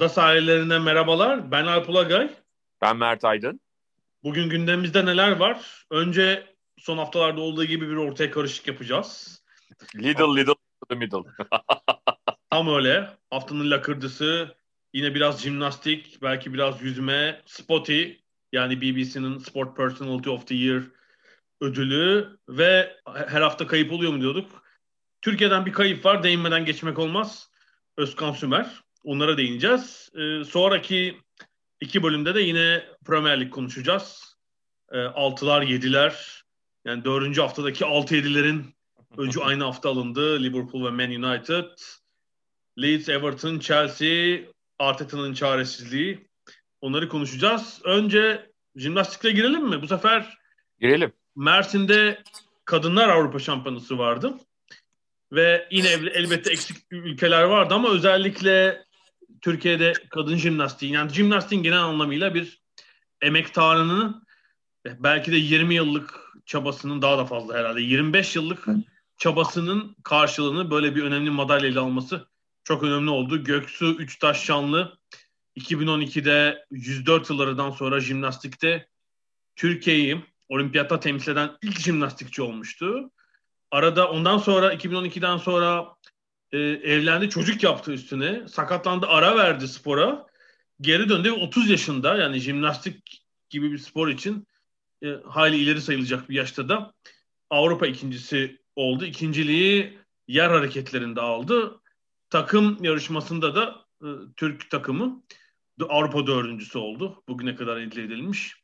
Ada sahillerine merhabalar. Ben Alp Ulagay. Ben Mert Aydın. Bugün gündemimizde neler var? Önce son haftalarda olduğu gibi bir ortaya karışık yapacağız. Little little to the middle. Tam öyle. Haftanın lakırdısı, yine biraz jimnastik, belki biraz yüzme, Spotty yani BBC'nin Sport Personality of the Year ödülü ve her hafta kayıp oluyor mu diyorduk. Türkiye'den bir kayıp var, değinmeden geçmek olmaz. Özkan Sümer. Onlara değineceğiz. Ee, sonraki iki bölümde de yine Premier Lig konuşacağız. Ee, altılar, yediler. Yani dördüncü haftadaki altı yedilerin öcü aynı hafta alındı. Liverpool ve Man United. Leeds, Everton, Chelsea, Arteta'nın çaresizliği. Onları konuşacağız. Önce jimnastikle girelim mi? Bu sefer girelim. Mersin'de Kadınlar Avrupa Şampiyonası vardı. Ve yine elbette eksik ülkeler vardı ama özellikle Türkiye'de kadın jimnastiği yani jimnastiğin genel anlamıyla bir emektarının belki de 20 yıllık çabasının daha da fazla herhalde 25 yıllık çabasının karşılığını böyle bir önemli madalyayla alması çok önemli oldu. Göksu Üçtaş Şanlı 2012'de 104 yıllardan sonra jimnastikte Türkiye'yi olimpiyatta temsil eden ilk jimnastikçi olmuştu. Arada ondan sonra 2012'den sonra e, evlendi çocuk yaptı üstüne. Sakatlandı ara verdi spora. Geri döndü 30 yaşında yani jimnastik gibi bir spor için e, hali ileri sayılacak bir yaşta da Avrupa ikincisi oldu. İkinciliği yer hareketlerinde aldı. Takım yarışmasında da e, Türk takımı Avrupa dördüncüsü oldu. Bugüne kadar elde edilmiş.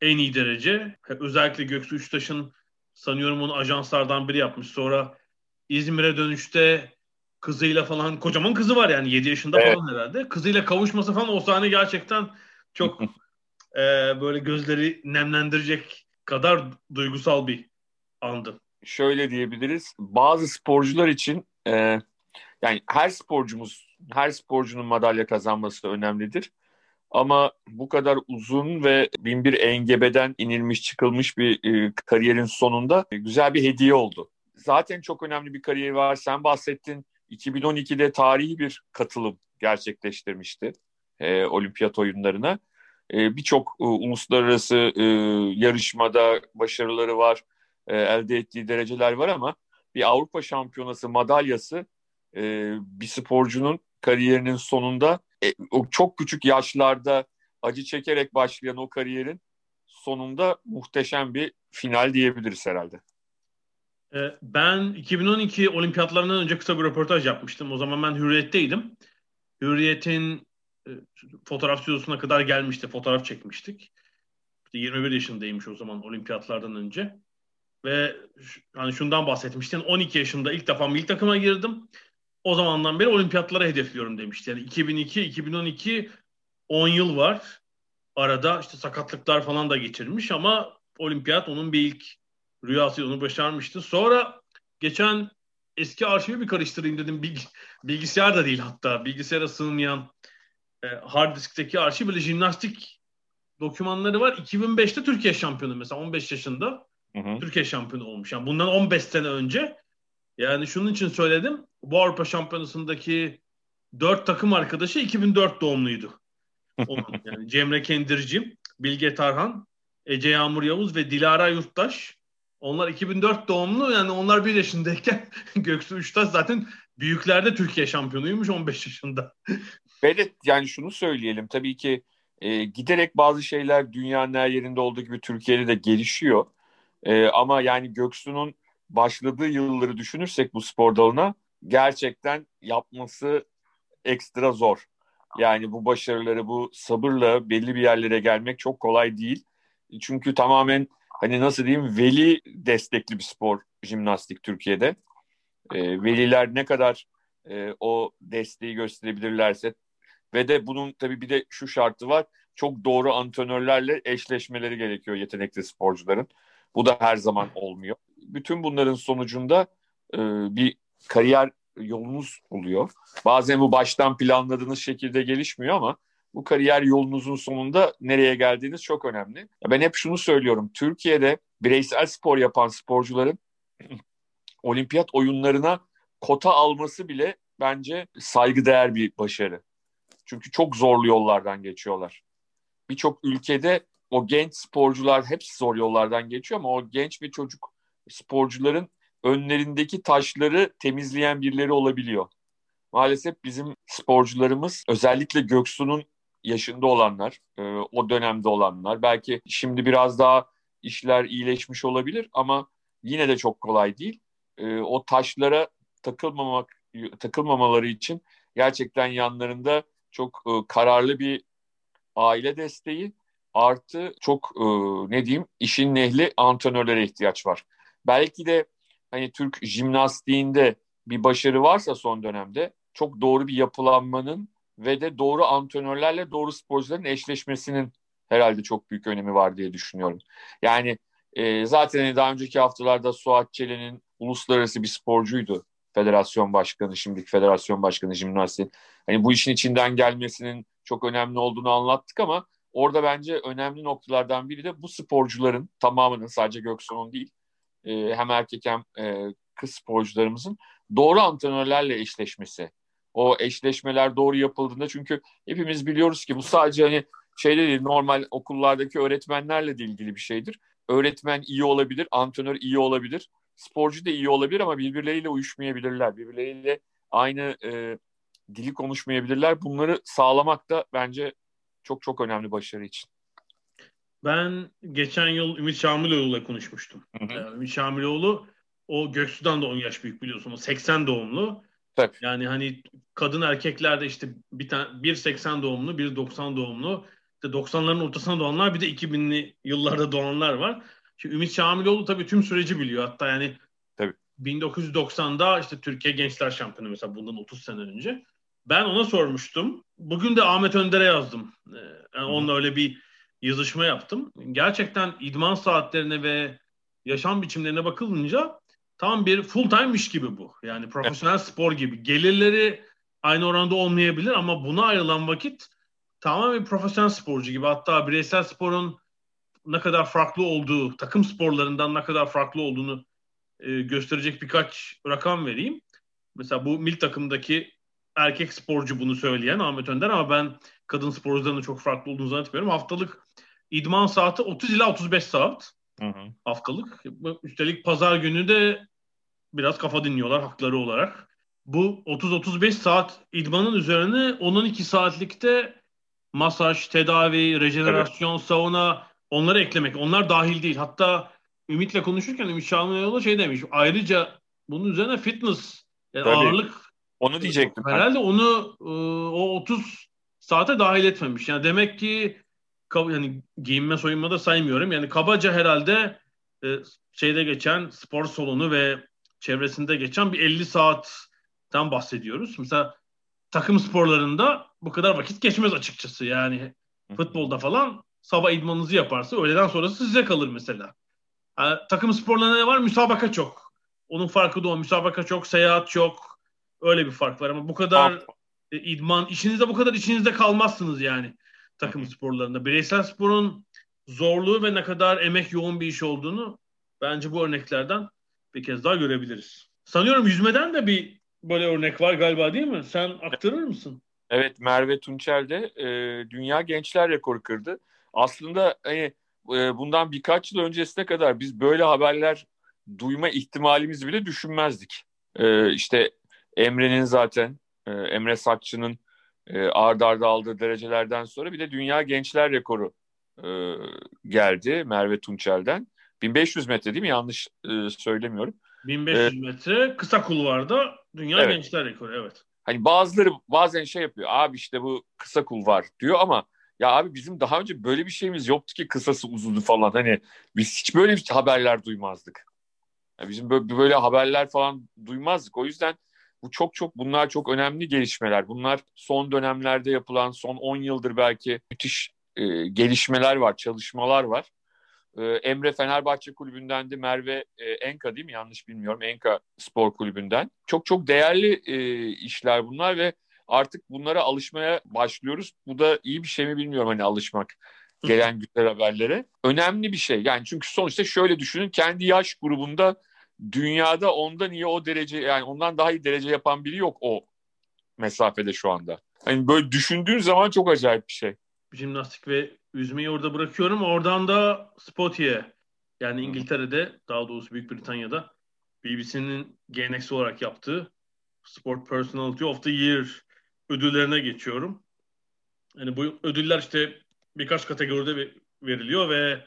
En iyi derece. Özellikle Göksu Üçtaş'ın sanıyorum onu ajanslardan biri yapmış. Sonra İzmir'e dönüşte kızıyla falan kocaman kızı var yani 7 yaşında evet. falan herhalde. Kızıyla kavuşması falan o sahne gerçekten çok e, böyle gözleri nemlendirecek kadar duygusal bir andı. Şöyle diyebiliriz. Bazı sporcular için e, yani her sporcumuz, her sporcunun madalya kazanması da önemlidir. Ama bu kadar uzun ve bin bir engebeden inilmiş çıkılmış bir e, kariyerin sonunda güzel bir hediye oldu. Zaten çok önemli bir kariyeri var. Sen bahsettin 2012'de tarihi bir katılım gerçekleştirmişti e, olimpiyat oyunlarına. E, Birçok e, uluslararası e, yarışmada başarıları var, e, elde ettiği dereceler var ama bir Avrupa şampiyonası madalyası e, bir sporcunun kariyerinin sonunda e, o çok küçük yaşlarda acı çekerek başlayan o kariyerin sonunda muhteşem bir final diyebiliriz herhalde. E, ben 2012 olimpiyatlarından önce kısa bir röportaj yapmıştım. O zaman ben Hürriyet'teydim. Hürriyet'in e, fotoğraf stüdyosuna kadar gelmişti. Fotoğraf çekmiştik. 21 yaşındaymış o zaman olimpiyatlardan önce. Ve hani şundan bahsetmiştin. 12 yaşımda ilk defa milli takıma girdim o zamandan beri olimpiyatlara hedefliyorum demişti. Yani 2002, 2012 10 yıl var. Arada işte sakatlıklar falan da geçirmiş ama olimpiyat onun bir ilk rüyası onu başarmıştı. Sonra geçen eski arşivi bir karıştırayım dedim. Bilg bilgisayar da değil hatta. Bilgisayara sığmayan e, hard diskteki arşiv böyle jimnastik dokümanları var. 2005'te Türkiye şampiyonu mesela 15 yaşında hı hı. Türkiye şampiyonu olmuş. Yani bundan 15 sene önce yani şunun için söyledim. Bu Avrupa Şampiyonası'ndaki dört takım arkadaşı 2004 doğumluydu. Onun, yani Cemre Kendirci, Bilge Tarhan, Ece Yağmur Yavuz ve Dilara Yurttaş. Onlar 2004 doğumlu yani onlar bir yaşındayken Göksu Üçtaş zaten büyüklerde Türkiye şampiyonuymuş 15 yaşında. Evet yani şunu söyleyelim tabii ki e, giderek bazı şeyler dünyanın her yerinde olduğu gibi Türkiye'de de gelişiyor. E, ama yani Göksu'nun başladığı yılları düşünürsek bu spor dalına gerçekten yapması ekstra zor. Yani bu başarıları bu sabırla belli bir yerlere gelmek çok kolay değil. Çünkü tamamen hani nasıl diyeyim veli destekli bir spor jimnastik Türkiye'de. E, veliler ne kadar e, o desteği gösterebilirlerse ve de bunun tabii bir de şu şartı var. Çok doğru antrenörlerle eşleşmeleri gerekiyor yetenekli sporcuların. Bu da her zaman olmuyor. Bütün bunların sonucunda e, bir kariyer yolunuz oluyor. Bazen bu baştan planladığınız şekilde gelişmiyor ama bu kariyer yolunuzun sonunda nereye geldiğiniz çok önemli. Ben hep şunu söylüyorum. Türkiye'de bireysel spor yapan sporcuların olimpiyat oyunlarına kota alması bile bence saygıdeğer bir başarı. Çünkü çok zorlu yollardan geçiyorlar. Birçok ülkede o genç sporcular hepsi zor yollardan geçiyor ama o genç ve çocuk sporcuların önlerindeki taşları temizleyen birileri olabiliyor. Maalesef bizim sporcularımız özellikle Göksu'nun yaşında olanlar, e, o dönemde olanlar belki şimdi biraz daha işler iyileşmiş olabilir ama yine de çok kolay değil. E, o taşlara takılmamak takılmamaları için gerçekten yanlarında çok e, kararlı bir aile desteği artı çok ne diyeyim işin nehli antrenörlere ihtiyaç var. Belki de hani Türk jimnastiğinde bir başarı varsa son dönemde çok doğru bir yapılanmanın ve de doğru antrenörlerle doğru sporcuların eşleşmesinin herhalde çok büyük önemi var diye düşünüyorum. Yani e, zaten hani daha önceki haftalarda Suat Çelen'in uluslararası bir sporcuydu. Federasyon başkanı, şimdiki federasyon başkanı jimnastiğin. Hani bu işin içinden gelmesinin çok önemli olduğunu anlattık ama orada bence önemli noktalardan biri de bu sporcuların tamamının sadece Göksu'nun değil e, hem erkek hem e, kız sporcularımızın doğru antrenörlerle eşleşmesi. O eşleşmeler doğru yapıldığında çünkü hepimiz biliyoruz ki bu sadece hani şeyde değil normal okullardaki öğretmenlerle de ilgili bir şeydir. Öğretmen iyi olabilir, antrenör iyi olabilir, sporcu da iyi olabilir ama birbirleriyle uyuşmayabilirler. Birbirleriyle aynı e, dili konuşmayabilirler. Bunları sağlamak da bence çok çok önemli başarı için. Ben geçen yıl Ümit Şamiloğlu'yla konuşmuştum. Hı hı. Ümit Şamiloğlu o Göksu'dan da 10 yaş büyük biliyorsun. O 80 doğumlu. Tabii. Yani hani kadın erkeklerde işte bir tane bir 80 doğumlu, bir 90 doğumlu. İşte 90'ların ortasına doğanlar bir de 2000'li yıllarda doğanlar var. Şimdi Ümit Şamiloğlu tabii tüm süreci biliyor. Hatta yani tabii. 1990'da işte Türkiye Gençler Şampiyonu mesela bundan 30 sene önce. Ben ona sormuştum. Bugün de Ahmet Önder'e yazdım. Ee, yani onunla öyle bir yazışma yaptım. Gerçekten idman saatlerine ve yaşam biçimlerine bakılınca tam bir full time'miş gibi bu. Yani profesyonel spor gibi. Gelirleri aynı oranda olmayabilir ama buna ayrılan vakit tamamen bir profesyonel sporcu gibi. Hatta bireysel sporun ne kadar farklı olduğu, takım sporlarından ne kadar farklı olduğunu e, gösterecek birkaç rakam vereyim. Mesela bu mil takımdaki erkek sporcu bunu söyleyen Ahmet Önder ama ben kadın sporcuların çok farklı olduğunu zannetmiyorum. Haftalık idman saati 30 ila 35 saat hı hı. haftalık. Üstelik pazar günü de biraz kafa dinliyorlar hakları olarak. Bu 30-35 saat idmanın üzerine 10-12 saatlikte masaj, tedavi, rejenerasyon, evet. sauna onları eklemek. Onlar dahil değil. Hatta Ümit'le konuşurken Ümit Şahmanoğlu şey demiş. Ayrıca bunun üzerine fitness yani ağırlık onu diyecektim. Herhalde onu e, o 30 saate dahil etmemiş. Yani demek ki yani giyinme soyunma da saymıyorum. Yani kabaca herhalde e, şeyde geçen spor salonu ve çevresinde geçen bir 50 saatten bahsediyoruz. Mesela takım sporlarında bu kadar vakit geçmez açıkçası. Yani futbolda falan sabah idmanınızı yaparsa öğleden sonrası size kalır mesela. Yani, takım sporlarında ne var? Müsabaka çok. Onun farkı da o. Müsabaka çok, seyahat çok. Öyle bir fark var ama bu kadar e, idman, işinizde bu kadar içinizde kalmazsınız yani takım sporlarında. Bireysel sporun zorluğu ve ne kadar emek yoğun bir iş olduğunu bence bu örneklerden bir kez daha görebiliriz. Sanıyorum yüzmeden de bir böyle örnek var galiba değil mi? Sen aktarır mısın? Evet Merve Tunçel de e, dünya gençler rekoru kırdı. Aslında hani, e, bundan birkaç yıl öncesine kadar biz böyle haberler duyma ihtimalimizi bile düşünmezdik. E, işte Emre'nin zaten e, Emre Sakçı'nın e, ard arda aldığı derecelerden sonra bir de dünya gençler rekoru e, geldi Merve Tunçel'den. 1500 metre değil mi? Yanlış e, söylemiyorum. 1500 ee, metre kısa kulvarda dünya evet. gençler rekoru evet. Hani bazıları bazen şey yapıyor. Abi işte bu kısa kulvar diyor ama Ya abi bizim daha önce böyle bir şeyimiz yoktu ki kısası uzunu falan. Hani biz hiç böyle bir haberler duymazdık. Yani bizim böyle, böyle haberler falan duymazdık. O yüzden bu çok çok bunlar çok önemli gelişmeler. Bunlar son dönemlerde yapılan son 10 yıldır belki müthiş e, gelişmeler var, çalışmalar var. E, Emre Fenerbahçe kulübünden de Merve e, Enka değil mi? Yanlış bilmiyorum. Enka Spor Kulübü'nden. Çok çok değerli e, işler bunlar ve artık bunlara alışmaya başlıyoruz. Bu da iyi bir şey mi bilmiyorum hani alışmak gelen güzel haberlere. Önemli bir şey. Yani çünkü sonuçta şöyle düşünün kendi yaş grubunda dünyada ondan iyi o derece yani ondan daha iyi derece yapan biri yok o mesafede şu anda. Hani böyle düşündüğün zaman çok acayip bir şey. Jimnastik ve yüzmeyi orada bırakıyorum. Oradan da Spotiye yani İngiltere'de daha doğrusu Büyük Britanya'da BBC'nin geleneksel olarak yaptığı Sport Personality of the Year ödüllerine geçiyorum. Yani bu ödüller işte birkaç kategoride veriliyor ve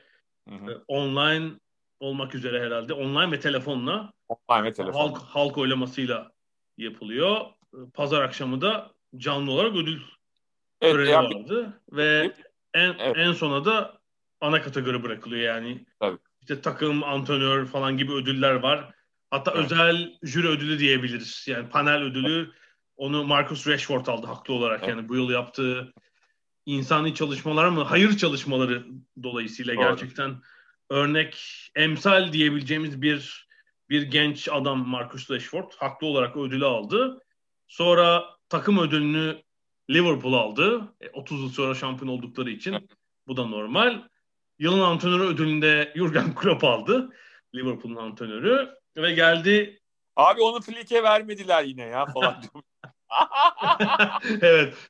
hı hı. E, online olmak üzere herhalde online ve telefonla online ve telefon. halk, halk oylamasıyla yapılıyor. Pazar akşamı da canlı olarak ödül evet, töreni yani, vardı ve en evet. en sona da ana kategori bırakılıyor yani. Tabii. İşte takım, antrenör falan gibi ödüller var. Hatta evet. özel jüri ödülü diyebiliriz. Yani panel ödülü onu Marcus Rashford aldı haklı olarak. Evet. Yani bu yıl yaptığı insani çalışmalar mı? Hayır çalışmaları dolayısıyla Doğru. gerçekten örnek, emsal diyebileceğimiz bir bir genç adam Marcus Rashford haklı olarak ödülü aldı. Sonra takım ödülünü Liverpool aldı. 30 e, yıl sonra şampiyon oldukları için. Bu da normal. Yılın antrenörü ödülünde Jurgen Klopp aldı. Liverpool'un antrenörü. Ve geldi... Abi onu Flick'e vermediler yine ya falan evet.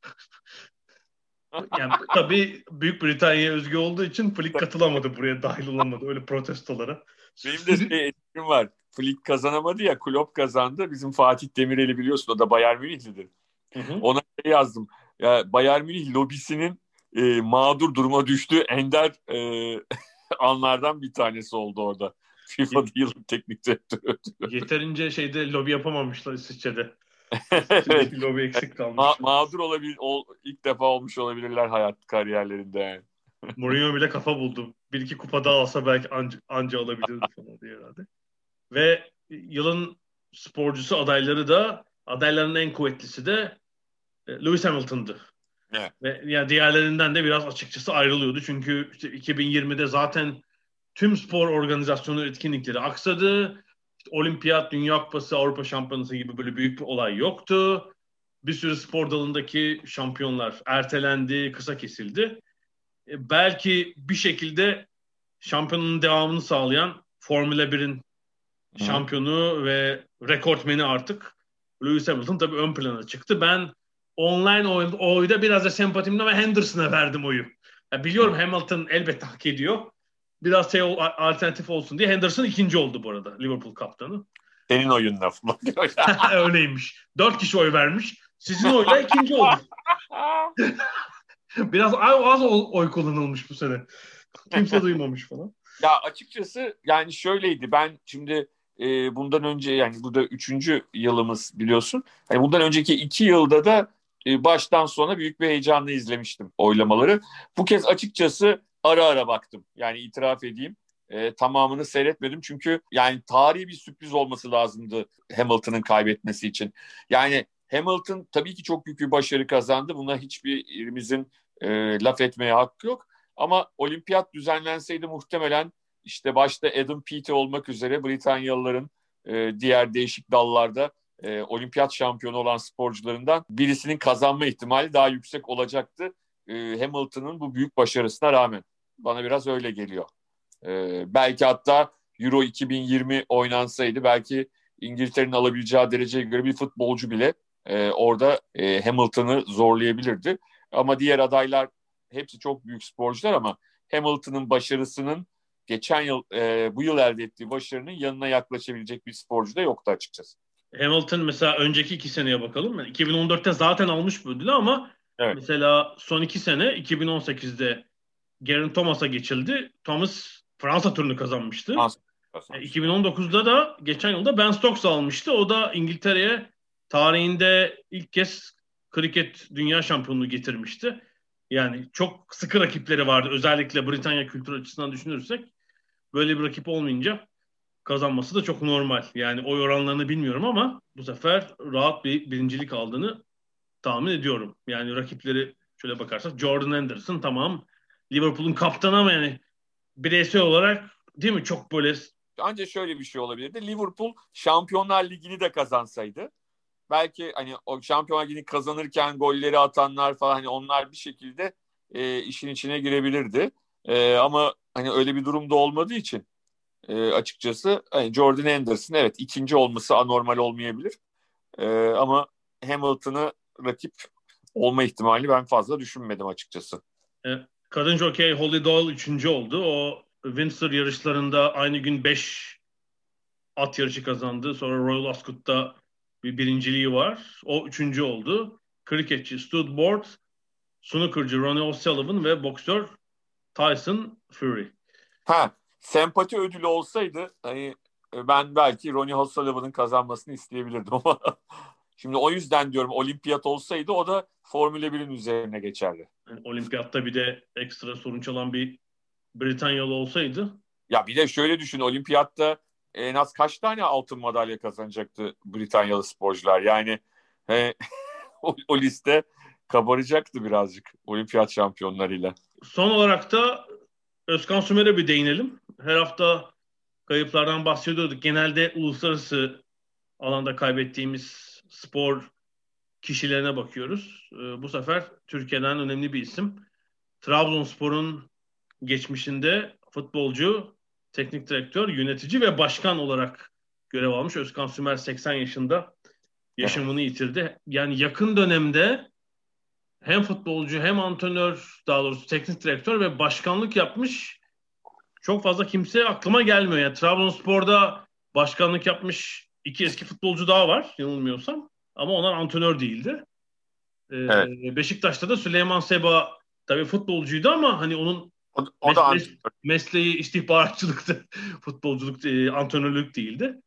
Yani tabii Büyük Britanya özgü olduğu için Flick katılamadı buraya dahil olamadı öyle protestolara. Benim de şey etkim var. Flick kazanamadı ya Klopp kazandı. Bizim Fatih Demirel'i biliyorsun o da Bayern Münihlidir. Hı hı. Ona şey yazdım. Ya Bayern Münih lobisinin e, mağdur duruma düştüğü ender e, anlardan bir tanesi oldu orada. FIFA'da yılın teknik direktörü. Yeterince şeyde lobi yapamamışlar İsviçre'de. Evet. lobi eksik kalmış. Ma- mağdur olabilir, ol, ilk defa olmuş olabilirler hayat kariyerlerinde yani. Mourinho bile kafa buldu. Bir iki kupa daha alsa belki anca, anca alabilirdi falan diye herhalde. Ve yılın sporcusu adayları da adayların en kuvvetlisi de e, Lewis Hamilton'dı. Evet. Ve yani diğerlerinden de biraz açıkçası ayrılıyordu. Çünkü işte 2020'de zaten tüm spor organizasyonu etkinlikleri aksadı. İşte olimpiyat, Dünya Kupası, Avrupa Şampiyonası gibi böyle büyük bir olay yoktu. Bir sürü spor dalındaki şampiyonlar ertelendi, kısa kesildi. E, belki bir şekilde şampiyonun devamını sağlayan Formula 1'in şampiyonu ve rekortmeni artık Lewis Hamilton tabii ön plana çıktı. Ben online oy, oyda biraz da sempatimle ve Henderson'a verdim oyu. Ya biliyorum Hamilton elbette hak ediyor. Biraz şey alternatif olsun diye Henderson ikinci oldu bu arada Liverpool kaptanı. Senin oyun laf mı? Öyleymiş. Dört kişi oy vermiş. Sizin oyla ikinci oldu. Biraz az oy kullanılmış bu sene. Kimse duymamış falan. Ya açıkçası yani şöyleydi. Ben şimdi e, bundan önce yani bu da üçüncü yılımız biliyorsun. Yani bundan önceki iki yılda da e, baştan sona büyük bir heyecanla izlemiştim oylamaları. Bu kez açıkçası ara ara baktım. Yani itiraf edeyim. E, tamamını seyretmedim çünkü yani tarihi bir sürpriz olması lazımdı Hamilton'ın kaybetmesi için. Yani Hamilton tabii ki çok büyük bir başarı kazandı. Buna hiçbirimizin e, laf etmeye hakkı yok. Ama olimpiyat düzenlenseydi muhtemelen işte başta Adam Peaty olmak üzere Britanyalıların e, diğer değişik dallarda e, olimpiyat şampiyonu olan sporcularından birisinin kazanma ihtimali daha yüksek olacaktı. E, Hamilton'ın bu büyük başarısına rağmen. Bana biraz öyle geliyor. E, belki hatta Euro 2020 oynansaydı belki İngiltere'nin alabileceği dereceye göre bir futbolcu bile e, orada e, Hamilton'ı zorlayabilirdi. Ama diğer adaylar hepsi çok büyük sporcular ama Hamilton'ın başarısının geçen yıl e, bu yıl elde ettiği başarının yanına yaklaşabilecek bir sporcu da yoktu açıkçası. Hamilton mesela önceki iki seneye bakalım. 2014'te zaten almış bu ödülü ama evet. mesela son iki sene 2018'de Geraint Thomas'a geçildi. Thomas Fransa turunu kazanmıştı. Fransa. E, 2019'da da geçen yılda Ben Stokes almıştı. O da İngiltere'ye tarihinde ilk kez kriket dünya şampiyonluğu getirmişti. Yani çok sıkı rakipleri vardı. Özellikle Britanya kültür açısından düşünürsek böyle bir rakip olmayınca kazanması da çok normal. Yani oy oranlarını bilmiyorum ama bu sefer rahat bir birincilik aldığını tahmin ediyorum. Yani rakipleri şöyle bakarsak Jordan Anderson tamam Liverpool'un kaptanı ama yani bireysel olarak değil mi çok böyle Ancak şöyle bir şey olabilirdi. Liverpool Şampiyonlar Ligi'ni de kazansaydı belki hani o Şampiyonlar Ligi'ni kazanırken golleri atanlar falan hani onlar bir şekilde e, işin içine girebilirdi. E, ama hani öyle bir durumda olmadığı için e, açıkçası hani Jordan Anderson evet ikinci olması anormal olmayabilir. E, ama Hamilton'ı rakip olma ihtimali ben fazla düşünmedim açıkçası. Kadın jockey Holly Doyle üçüncü oldu. O Windsor yarışlarında aynı gün beş at yarışı kazandı. Sonra Royal Ascot'ta bir birinciliği var. O üçüncü oldu. Kriketçi Stud Board, snookerci Ronnie O'Sullivan ve boksör Tyson Fury. Ha, sempati ödülü olsaydı hani e, ben belki Ronnie O'Sullivan'ın kazanmasını isteyebilirdim ama şimdi o yüzden diyorum olimpiyat olsaydı o da Formula 1'in üzerine geçerdi. Yani olimpiyatta bir de ekstra sorun çalan bir Britanyalı olsaydı. Ya bir de şöyle düşün olimpiyatta en az kaç tane altın madalya kazanacaktı Britanyalı sporcular? Yani he, o, o liste kabaracaktı birazcık olimpiyat şampiyonlarıyla. Son olarak da Özkan Sümer'e bir değinelim. Her hafta kayıplardan bahsediyorduk. Genelde uluslararası alanda kaybettiğimiz spor kişilerine bakıyoruz. Ee, bu sefer Türkiye'den önemli bir isim. Trabzonspor'un geçmişinde futbolcu, teknik direktör, yönetici ve başkan olarak görev almış. Özkan Sümer 80 yaşında yaşamını yitirdi. Yani yakın dönemde hem futbolcu hem antrenör daha doğrusu teknik direktör ve başkanlık yapmış çok fazla kimse aklıma gelmiyor. Yani Trabzonspor'da başkanlık yapmış iki eski futbolcu daha var yanılmıyorsam. Ama onlar antrenör değildi. Ee, evet. Beşiktaş'ta da Süleyman Seba tabii futbolcuydu ama hani onun o, o da mes- mesleği istihbaratçılıktı. Futbolculuk, e, antrenörlük değildi.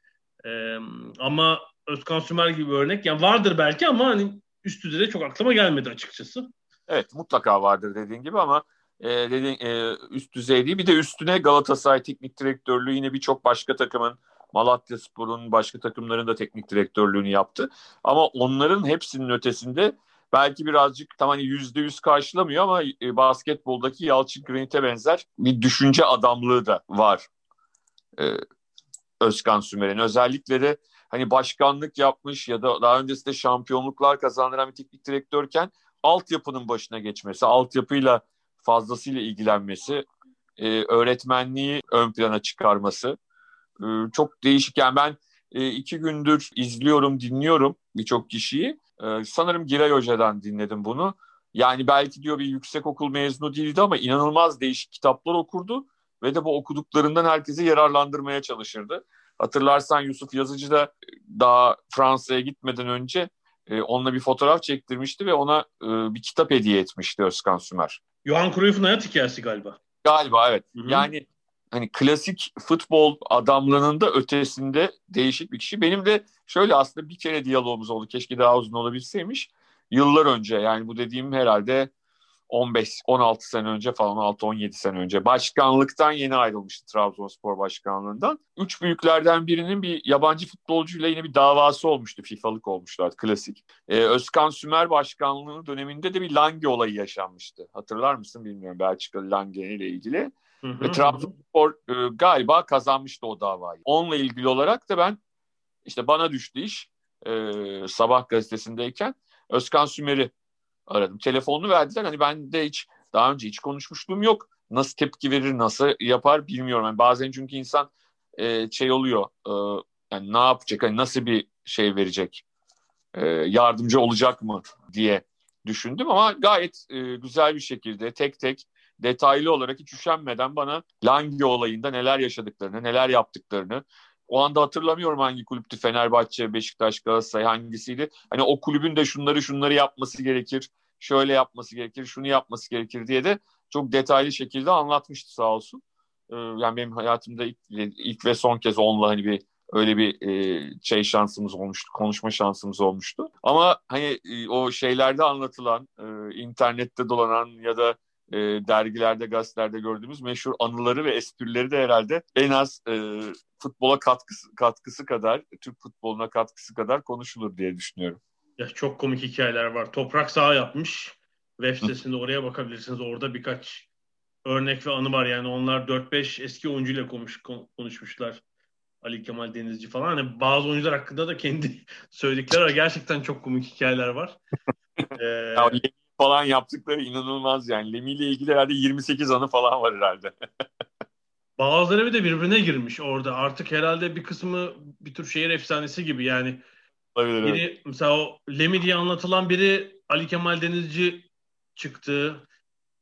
E, ama Özkan Sümer gibi örnek yani vardır belki ama hani üst düzeyde çok aklıma gelmedi açıkçası. Evet mutlaka vardır dediğin gibi ama e, dediğin, e, üst düzey değil. Bir de üstüne Galatasaray teknik direktörlüğü yine birçok başka takımın Malatya Spor'un başka takımların da teknik direktörlüğünü yaptı. Ama onların hepsinin ötesinde belki birazcık tam hani yüzde yüz karşılamıyor ama e, basketboldaki Yalçın Granit'e benzer bir düşünce adamlığı da var e, Özkan Sümer'in. Özellikle de hani başkanlık yapmış ya da daha öncesinde şampiyonluklar kazandıran bir teknik direktörken altyapının başına geçmesi, altyapıyla fazlasıyla ilgilenmesi, e, öğretmenliği ön plana çıkarması e, çok değişik. Yani ben e, iki gündür izliyorum, dinliyorum birçok kişiyi. E, sanırım Giray Hoca'dan dinledim bunu. Yani belki diyor bir yüksek okul mezunu değildi ama inanılmaz değişik kitaplar okurdu ve de bu okuduklarından herkesi yararlandırmaya çalışırdı. Hatırlarsan Yusuf Yazıcı da daha Fransa'ya gitmeden önce e, onunla bir fotoğraf çektirmişti ve ona e, bir kitap hediye etmişti Özkan Sümer. Johan Cruyff'un hayat hikayesi galiba. Galiba evet. Hı-hı. Yani hani klasik futbol adamlığının da ötesinde değişik bir kişi. Benim de şöyle aslında bir kere diyalogumuz oldu. Keşke daha uzun olabilseymiş. Yıllar önce yani bu dediğim herhalde 15-16 sene önce falan 6-17 sene önce başkanlıktan yeni ayrılmıştı Trabzonspor başkanlığından. Üç büyüklerden birinin bir yabancı futbolcuyla yine bir davası olmuştu. FIFA'lık olmuşlar klasik. Ee, Özkan Sümer başkanlığı döneminde de bir Lange olayı yaşanmıştı. Hatırlar mısın bilmiyorum Belçika Lange ile ilgili. Hı hı. Ve Trabzonspor e, galiba kazanmıştı o davayı. Onunla ilgili olarak da ben işte bana düştü iş e, sabah gazetesindeyken Özkan Sümer'i aradım. Telefonunu verdiler. Hani ben de hiç daha önce hiç konuşmuşluğum yok. Nasıl tepki verir, nasıl yapar bilmiyorum. Yani bazen çünkü insan e, şey oluyor. E, yani ne yapacak, hani nasıl bir şey verecek, e, yardımcı olacak mı diye düşündüm ama gayet e, güzel bir şekilde tek tek detaylı olarak hiç üşenmeden bana Langi olayında neler yaşadıklarını, neler yaptıklarını, o anda hatırlamıyorum hangi kulüptü Fenerbahçe, Beşiktaş, Galatasaray hangisiydi. Hani o kulübün de şunları şunları yapması gerekir, şöyle yapması gerekir, şunu yapması gerekir diye de çok detaylı şekilde anlatmıştı sağ olsun. Ee, yani benim hayatımda ilk, ilk ve son kez onunla hani bir öyle bir e, şey şansımız olmuştu, konuşma şansımız olmuştu. Ama hani e, o şeylerde anlatılan, e, internette dolanan ya da e, dergilerde, gazetelerde gördüğümüz meşhur anıları ve esprileri de herhalde en az e, futbola katkısı, katkısı kadar, Türk futboluna katkısı kadar konuşulur diye düşünüyorum. Ya çok komik hikayeler var. Toprak sağ yapmış. Web sitesinde oraya bakabilirsiniz. Orada birkaç örnek ve anı var. Yani onlar 4-5 eski oyuncuyla konuş, konuşmuşlar. Ali Kemal Denizci falan. Hani bazı oyuncular hakkında da kendi söyledikleri var. Gerçekten çok komik hikayeler var. ee, ya, falan yaptıkları inanılmaz yani. Lemi ile ilgili herhalde 28 anı falan var herhalde. Bazıları bir de birbirine girmiş orada. Artık herhalde bir kısmı bir tür şehir efsanesi gibi yani. Olabilir, biri, evet. Mesela o Lemi diye anlatılan biri Ali Kemal Denizci çıktı.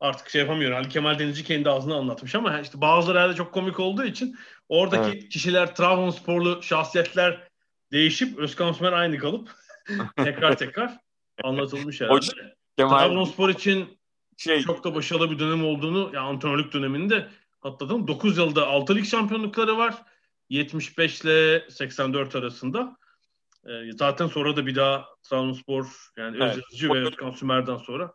Artık şey yapamıyorum. Ali Kemal Denizci kendi ağzına anlatmış ama işte bazıları herhalde çok komik olduğu için oradaki evet. kişiler Trabzonsporlu şahsiyetler değişip Özkan Sümer aynı kalıp tekrar tekrar anlatılmış herhalde. Kemal... Trabzonspor için şey... çok da başarılı bir dönem olduğunu, yani antrenörlük döneminde atladım. 9 yılda 6 lig şampiyonlukları var. 75 ile 84 arasında. E, zaten sonra da bir daha Trabzonspor yani evet. Özyazıcı ve Özkan Sümer'den sonra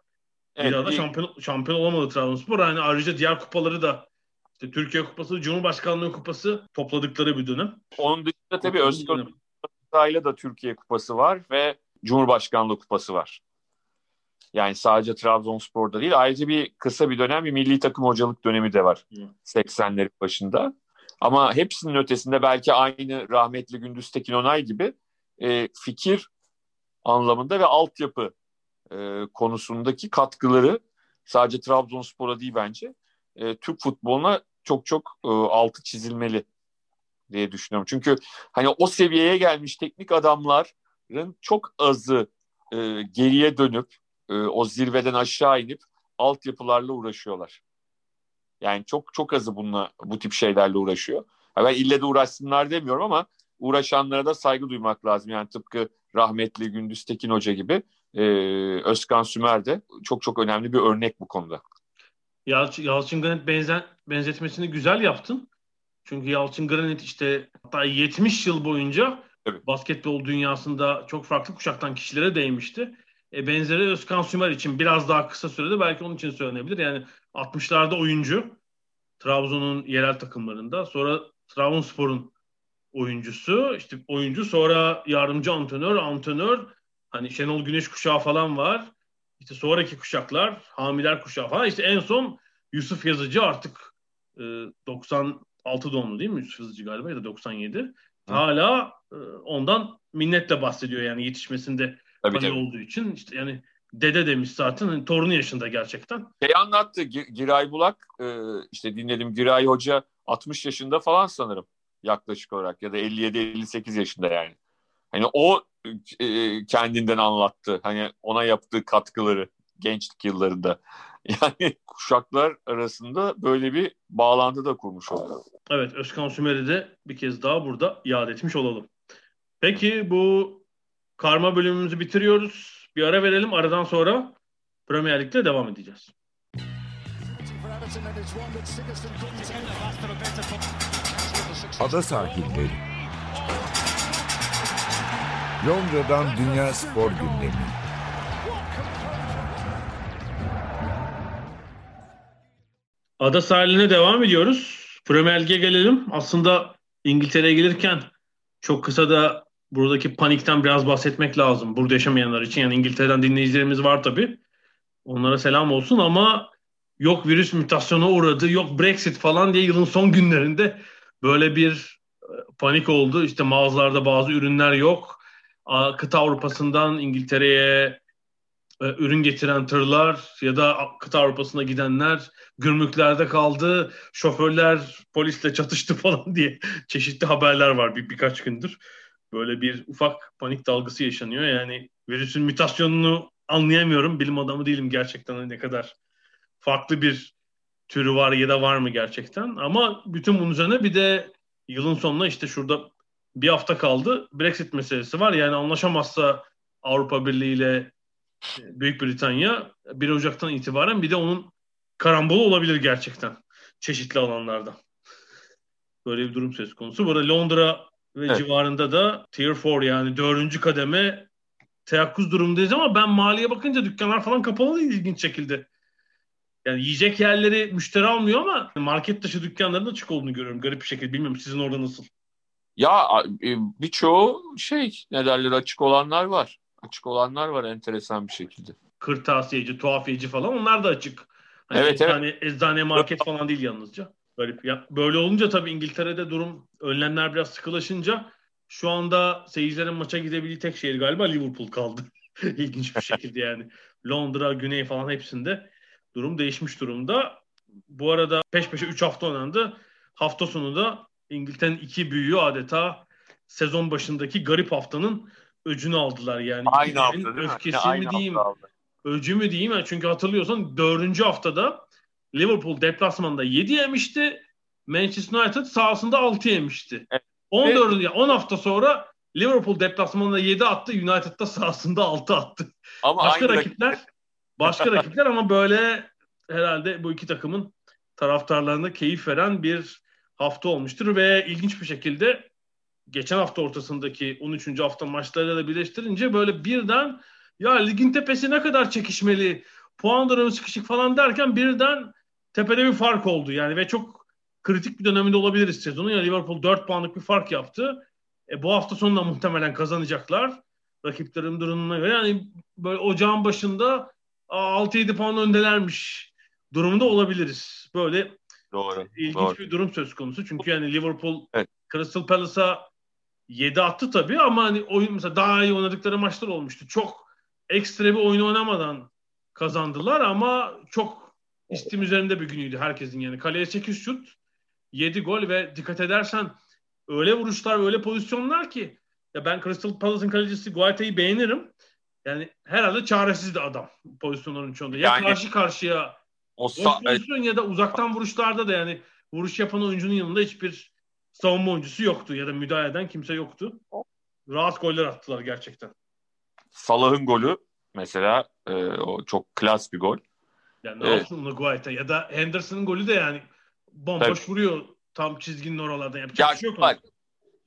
evet, bir daha da şampiyon, şampiyon olamadı Trabzonspor. Yani ayrıca diğer kupaları da işte Türkiye Kupası, Cumhurbaşkanlığı Kupası topladıkları bir dönem. Onun dışında tabii Özkan ile da Türkiye Kupası var ve Cumhurbaşkanlığı Kupası var. Yani sadece Trabzonspor'da değil. Ayrıca bir kısa bir dönem bir milli takım hocalık dönemi de var. Hı. 80'lerin başında. Ama hepsinin ötesinde belki aynı rahmetli Gündüz Tekin Onay gibi e, fikir anlamında ve altyapı e, konusundaki katkıları sadece Trabzonspor'a değil bence e, Türk futboluna çok çok e, altı çizilmeli diye düşünüyorum. Çünkü hani o seviyeye gelmiş teknik adamların çok azı e, geriye dönüp e, o zirveden aşağı inip altyapılarla uğraşıyorlar. Yani çok çok azı bununla bu tip şeylerle uğraşıyor. Ha ben ille de uğraşsınlar demiyorum ama uğraşanlara da saygı duymak lazım. Yani tıpkı rahmetli Gündüz Tekin Hoca gibi e, Özkan Sümer de çok çok önemli bir örnek bu konuda. Yalçın, Yalçın Granit benzen, benzetmesini güzel yaptın. Çünkü Yalçın Granit işte hatta 70 yıl boyunca evet. basketbol dünyasında çok farklı kuşaktan kişilere değmişti. E, benzeri Özkan Sümer için biraz daha kısa sürede belki onun için söylenebilir. Yani 60'larda oyuncu Trabzon'un yerel takımlarında sonra Trabzonspor'un oyuncusu işte oyuncu sonra yardımcı antrenör antrenör hani Şenol Güneş kuşağı falan var. İşte sonraki kuşaklar hamiler kuşağı falan işte en son Yusuf Yazıcı artık e, 96 doğumlu değil mi Yusuf Yazıcı galiba ya da 97. Hı. Hala e, ondan minnetle bahsediyor yani yetişmesinde Tabii, tabii. olduğu için işte yani dede demiş zaten hani torunu yaşında gerçekten. Şey anlattı Giray Bulak e, işte dinledim Giray Hoca 60 yaşında falan sanırım yaklaşık olarak ya da 57-58 yaşında yani. Hani o e, kendinden anlattı. Hani ona yaptığı katkıları gençlik yıllarında. Yani kuşaklar arasında böyle bir bağlantı da kurmuş oldu. Evet Özkan Sümer'i de bir kez daha burada yad etmiş olalım. Peki bu Karma bölümümüzü bitiriyoruz. Bir ara verelim. Aradan sonra Premier Lig'de devam edeceğiz. Ada sahilleri. Londra'dan Dünya Spor Gündemi. Ada sahiline devam ediyoruz. Premier Lig'e gelelim. Aslında İngiltere'ye gelirken çok kısa da buradaki panikten biraz bahsetmek lazım. Burada yaşamayanlar için. Yani İngiltere'den dinleyicilerimiz var tabii. Onlara selam olsun ama yok virüs mutasyona uğradı, yok Brexit falan diye yılın son günlerinde böyle bir e, panik oldu. İşte mağazalarda bazı ürünler yok. Kıta Avrupa'sından İngiltere'ye e, ürün getiren tırlar ya da kıta Avrupa'sına gidenler gümrüklerde kaldı. Şoförler polisle çatıştı falan diye çeşitli haberler var bir birkaç gündür böyle bir ufak panik dalgası yaşanıyor. Yani virüsün mutasyonunu anlayamıyorum. Bilim adamı değilim gerçekten hani ne kadar farklı bir türü var ya da var mı gerçekten. Ama bütün bunun üzerine bir de yılın sonuna işte şurada bir hafta kaldı. Brexit meselesi var. Yani anlaşamazsa Avrupa Birliği ile Büyük Britanya 1 Ocak'tan itibaren bir de onun karambolu olabilir gerçekten çeşitli alanlarda. Böyle bir durum söz konusu. Burada Londra ve evet. civarında da Tier 4 yani dördüncü kademe teyakkuz durumundayız ama ben maliye bakınca dükkanlar falan kapalı değil ilginç şekilde. Yani yiyecek yerleri müşteri almıyor ama market dışı dükkanların açık olduğunu görüyorum garip bir şekilde. Bilmiyorum sizin orada nasıl? Ya e, birçoğu şey ne derler açık olanlar var. Açık olanlar var enteresan bir şekilde. Kırtasiyeci, tuhafiyeci falan onlar da açık. Hani Evet, eczane, eczane market falan değil yalnızca. Garip. Ya, böyle olunca tabii İngiltere'de durum önlemler biraz sıkılaşınca şu anda seyircilerin maça gidebildiği tek şehir galiba Liverpool kaldı. İlginç bir şekilde yani. Londra, Güney falan hepsinde durum değişmiş durumda. Bu arada peş peşe 3 hafta oynandı. Hafta sonu da İngiltere'nin iki büyüğü adeta sezon başındaki garip haftanın öcünü aldılar yani. Aynı hafta değil mi? Öfkesi mi diyeyim, öcü mü diyeyim. Çünkü hatırlıyorsan dördüncü haftada Liverpool deplasmanda 7 yemişti. Manchester United sahasında 6 yemişti. Evet. 14 ya 10 hafta sonra Liverpool deplasmanında 7 attı, United'da sahasında 6 attı. Ama Başka rakipler başka rakipler ama böyle herhalde bu iki takımın taraftarlarına keyif veren bir hafta olmuştur ve ilginç bir şekilde geçen hafta ortasındaki 13. hafta maçlarıyla da birleştirince böyle birden ya ligin tepesi ne kadar çekişmeli, puan durumu sıkışık falan derken birden tepede bir fark oldu yani ve çok kritik bir döneminde olabiliriz sezonun. Ya Liverpool 4 puanlık bir fark yaptı. E, bu hafta sonunda muhtemelen kazanacaklar. Rakiplerin durumuna göre yani böyle ocağın başında 6-7 puan öndelermiş durumunda olabiliriz. Böyle Doğru. ilginç doğru. bir durum söz konusu. Çünkü yani Liverpool Evet. Crystal Palace'a 7 attı tabii ama hani oyun mesela daha iyi oynadıkları maçlar olmuştu. Çok ekstra bir oyun oynamadan kazandılar ama çok istim üzerinde bir günüydü herkesin yani. Kaleye 8 şut, 7 gol ve dikkat edersen öyle vuruşlar, öyle pozisyonlar ki ya ben Crystal Palace'ın kalecisi Guaita'yı beğenirim. Yani herhalde çaresizdi adam pozisyonların çoğunda. Ya Yani- karşı karşıya O sa- pozisyon ya da uzaktan vuruşlarda da yani vuruş yapan oyuncunun yanında hiçbir savunma oyuncusu yoktu ya da müdahale eden kimse yoktu. Rahat goller attılar gerçekten. Salah'ın golü mesela e, o çok klas bir gol. Yani ne Evet. yapsın Guaita ya da Henderson'ın golü de yani bomboş vuruyor tam çizginin oralardan yapacak Ya bir şey yok. bak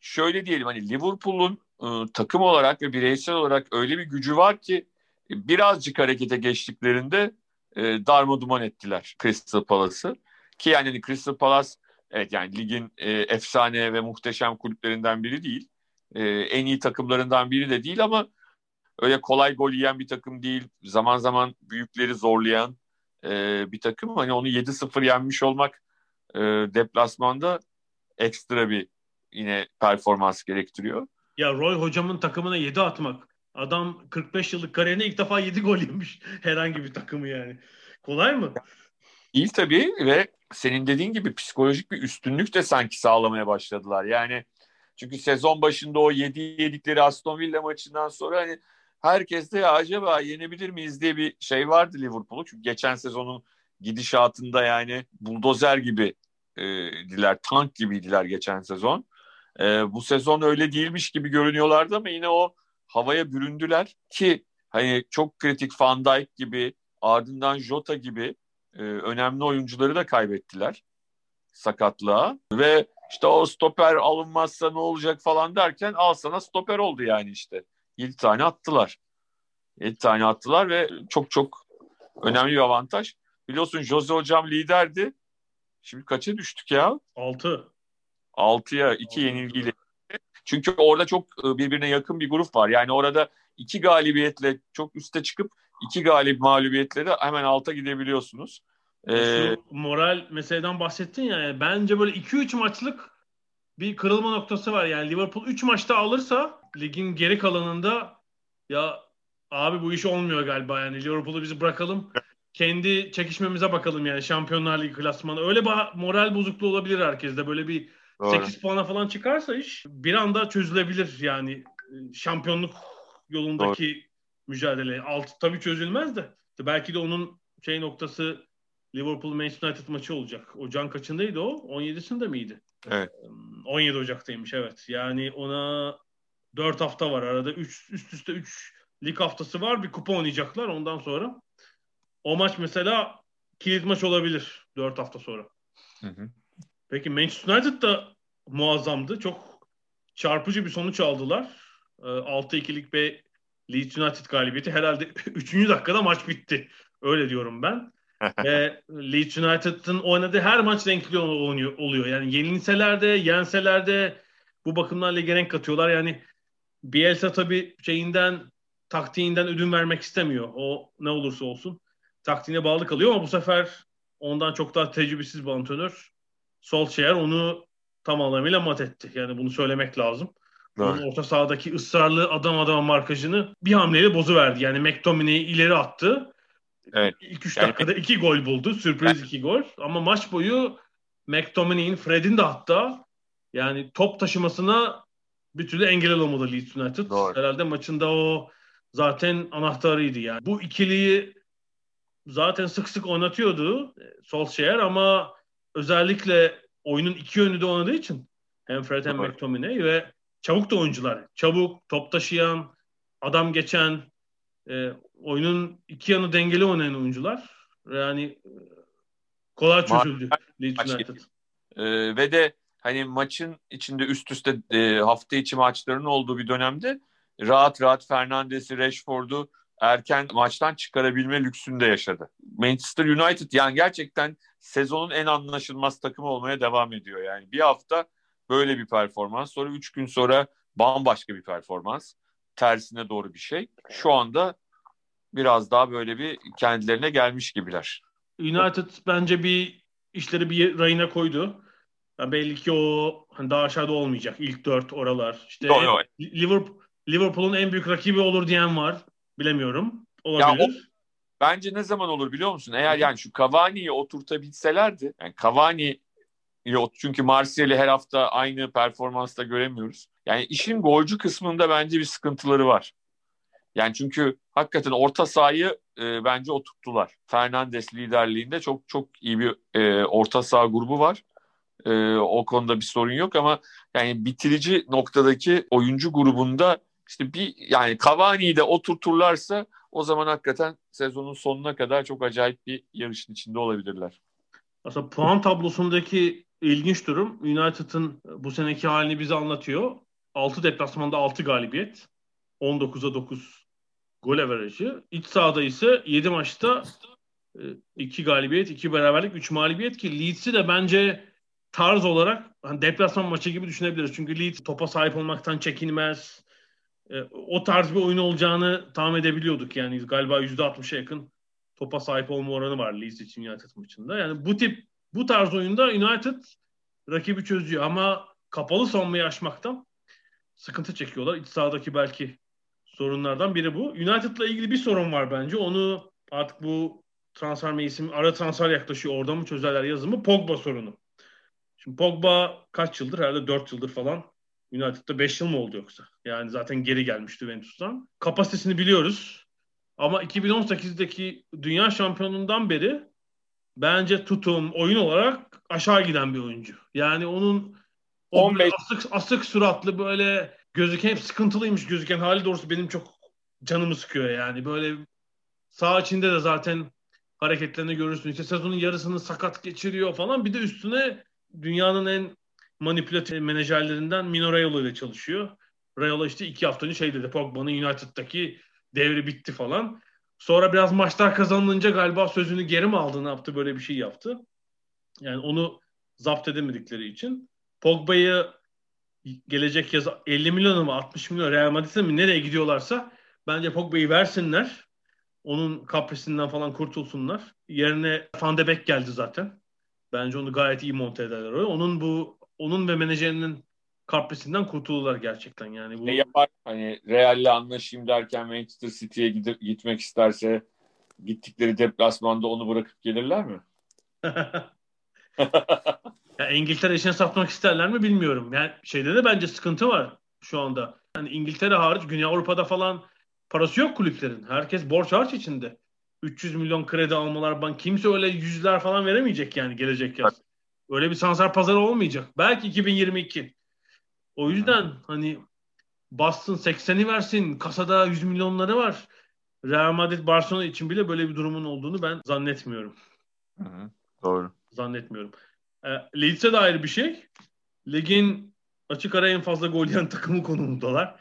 şöyle diyelim hani Liverpool'un e, takım olarak ve bireysel olarak öyle bir gücü var ki birazcık harekete geçtiklerinde e, darmaduman ettiler Crystal Palace'ı. Ki yani hani Crystal Palace evet yani ligin e, efsane ve muhteşem kulüplerinden biri değil. E, en iyi takımlarından biri de değil ama öyle kolay gol yiyen bir takım değil. Zaman zaman büyükleri zorlayan e, bir takım. Hani onu 7-0 yenmiş olmak e, deplasmanda ekstra bir yine performans gerektiriyor. Ya Roy hocamın takımına 7 atmak. Adam 45 yıllık kariyerine ilk defa 7 gol yemiş herhangi bir takımı yani. Kolay mı? İyi tabii ve senin dediğin gibi psikolojik bir üstünlük de sanki sağlamaya başladılar. Yani çünkü sezon başında o 7 yedikleri Aston Villa maçından sonra hani herkes de acaba yenebilir miyiz diye bir şey vardı Liverpool'u. Çünkü geçen sezonun gidişatında yani buldozer gibi e, diler, tank gibiydiler geçen sezon. E, bu sezon öyle değilmiş gibi görünüyorlardı ama yine o havaya büründüler ki hani çok kritik Van Dijk gibi ardından Jota gibi e, önemli oyuncuları da kaybettiler sakatlığa ve işte o stoper alınmazsa ne olacak falan derken al sana stoper oldu yani işte. 7 tane attılar. 7 tane attılar ve çok çok önemli bir avantaj. Biliyorsun Jose hocam liderdi. Şimdi kaça düştük ya? 6. 6'ya 2 yenilgiyle. Çünkü orada çok e, birbirine yakın bir grup var. Yani orada iki galibiyetle çok üste çıkıp iki galip mağlubiyetle de hemen alta gidebiliyorsunuz. Ee, Şu moral meseleden bahsettin ya. yani bence böyle 2-3 maçlık bir kırılma noktası var. Yani Liverpool 3 maçta alırsa ligin geri kalanında ya abi bu iş olmuyor galiba yani Liverpool'u biz bırakalım. Kendi çekişmemize bakalım yani Şampiyonlar Ligi klasmanı. Öyle bir moral bozukluğu olabilir herkeste. Böyle bir doğru. 8 puana falan çıkarsa iş bir anda çözülebilir yani şampiyonluk yolundaki mücadele. Altı tabii çözülmez de. Belki de onun şey noktası Liverpool Manchester United maçı olacak. Ocağın kaçındaydı o? 17'sinde miydi? Evet. 17 Ocak'taymış evet. Yani ona 4 hafta var arada. 3 üst üste 3 lig haftası var. Bir kupa oynayacaklar ondan sonra. O maç mesela kilit maç olabilir 4 hafta sonra. Hı hı. Peki Manchester United da muazzamdı. Çok çarpıcı bir sonuç aldılar. Ee, 6-2'lik bir Leeds United galibiyeti herhalde 3. dakikada maç bitti. Öyle diyorum ben. Ve Leeds United'ın oynadığı her maç renkli oluyor, oluyor. Yani yenilseler de yenseler de bu bakımdan lige renk katıyorlar. Yani Bielsa tabii şeyinden taktiğinden ödün vermek istemiyor. O ne olursa olsun taktiğine bağlı kalıyor ama bu sefer ondan çok daha tecrübesiz bir antrenör Solskjaer onu tam anlamıyla mat etti. Yani bunu söylemek lazım. Onun orta sahadaki ısrarlı adam adama markajını bir hamleyle bozuverdi. Yani McTominay'i ileri attı. Evet. İlk üç yani, dakikada iki gol buldu. Sürpriz iki gol. Ama maç boyu McTominay'in, Fred'in de hatta yani top taşımasına bir türlü engel olamadı Leeds United. Doğru. Herhalde maçında o zaten anahtarıydı yani. Bu ikiliyi zaten sık sık oynatıyordu Solskjaer ama özellikle oyunun iki yönü de oynadığı için hem Fred hem Doğru. McTominay ve çabuk da oyuncular. Çabuk, top taşıyan, adam geçen, e, oyunun iki yanı dengeli oynayan oyuncular. Yani e, kolay çözüldü Leeds United. Ee, ve de hani maçın içinde üst üste e, hafta içi maçlarının olduğu bir dönemde rahat rahat Fernandes'i, Rashford'u erken maçtan çıkarabilme lüksünü de yaşadı. Manchester United yani gerçekten sezonun en anlaşılmaz takımı olmaya devam ediyor. Yani bir hafta böyle bir performans, sonra üç gün sonra bambaşka bir performans, tersine doğru bir şey. Şu anda biraz daha böyle bir kendilerine gelmiş gibiler. United bence bir işleri bir rayına koydu. Yani belli ki o hani daha aşağıda olmayacak. İlk dört oralar. İşte yo, yo. Liverpool Liverpool'un en büyük rakibi olur diyen var. Bilemiyorum. Olabilir. Ya o, bence ne zaman olur biliyor musun? Eğer yani şu Cavani'yi oturtabilselerdi. Yani Cavani çünkü Martial'i her hafta aynı performansta göremiyoruz. Yani işin golcü kısmında bence bir sıkıntıları var. Yani çünkü hakikaten orta sahayı e, bence oturttular. Fernandes liderliğinde çok çok iyi bir e, orta saha grubu var. E, o konuda bir sorun yok ama yani bitirici noktadaki oyuncu grubunda işte bir yani Cavani'yi de oturturlarsa o zaman hakikaten sezonun sonuna kadar çok acayip bir yarışın içinde olabilirler. Aslında puan tablosundaki ilginç durum United'ın bu seneki halini bize anlatıyor. 6 deplasmanda 6 galibiyet. 19'a 9 gol averajı. İç sahada ise 7 maçta 2 e, galibiyet, 2 beraberlik, 3 mağlubiyet ki Leeds'i de bence tarz olarak hani deplasman maçı gibi düşünebiliriz. Çünkü Leeds topa sahip olmaktan çekinmez. E, o tarz bir oyun olacağını tahmin edebiliyorduk. Yani galiba %60'a yakın topa sahip olma oranı var Leeds için United maçında. Yani bu tip bu tarz oyunda United rakibi çözüyor ama kapalı savunmayı aşmaktan sıkıntı çekiyorlar. İç sahadaki belki sorunlardan biri bu. United'la ilgili bir sorun var bence. Onu artık bu transfer mevsimi ara transfer yaklaşıyor. Orada mı çözerler yazımı? Pogba sorunu. Şimdi Pogba kaç yıldır? Herhalde 4 yıldır falan. United'da 5 yıl mı oldu yoksa? Yani zaten geri gelmişti Juventus'tan. Kapasitesini biliyoruz. Ama 2018'deki dünya şampiyonundan beri bence tutum, oyun olarak aşağı giden bir oyuncu. Yani onun o 15... asık, asık suratlı böyle gözüken hep sıkıntılıymış gözüken hali doğrusu benim çok canımı sıkıyor yani. Böyle sağ içinde de zaten hareketlerini görürsün. İşte sezonun yarısını sakat geçiriyor falan. Bir de üstüne dünyanın en manipülatif menajerlerinden Mino Raiola ile çalışıyor. Raiola işte iki hafta önce şey dedi Pogba'nın United'daki devri bitti falan. Sonra biraz maçlar kazanılınca galiba sözünü geri mi aldı ne yaptı böyle bir şey yaptı. Yani onu zapt edemedikleri için. Pogba'yı gelecek yaz 50 milyon mu 60 milyon Real Madrid'e mi nereye gidiyorlarsa bence Pogba'yı versinler. Onun kaprisinden falan kurtulsunlar. Yerine Van de Beek geldi zaten. Bence onu gayet iyi monte ederler. Onun bu onun ve menajerinin kaprisinden kurtulurlar gerçekten yani. Bu... Ne yapar? Hani Real'le anlaşayım derken Manchester City'ye gidip gitmek isterse gittikleri deplasmanda onu bırakıp gelirler mi? ya İngiltere için satmak isterler mi bilmiyorum. Yani şeyde de bence sıkıntı var şu anda. Yani İngiltere hariç Güney Avrupa'da falan parası yok kulüplerin. Herkes borç harç içinde. 300 milyon kredi almalar ban kimse öyle yüzler falan veremeyecek yani gelecek yaz. Öyle bir sansar pazarı olmayacak. Belki 2022. O yüzden hani Boston 80'i versin. Kasada 100 milyonları var. Real Madrid Barcelona için bile böyle bir durumun olduğunu ben zannetmiyorum. Hı hı, doğru. Zannetmiyorum. E, Leeds'e de ayrı bir şey. Ligin açık ara en fazla gol yiyen takımı konumundalar.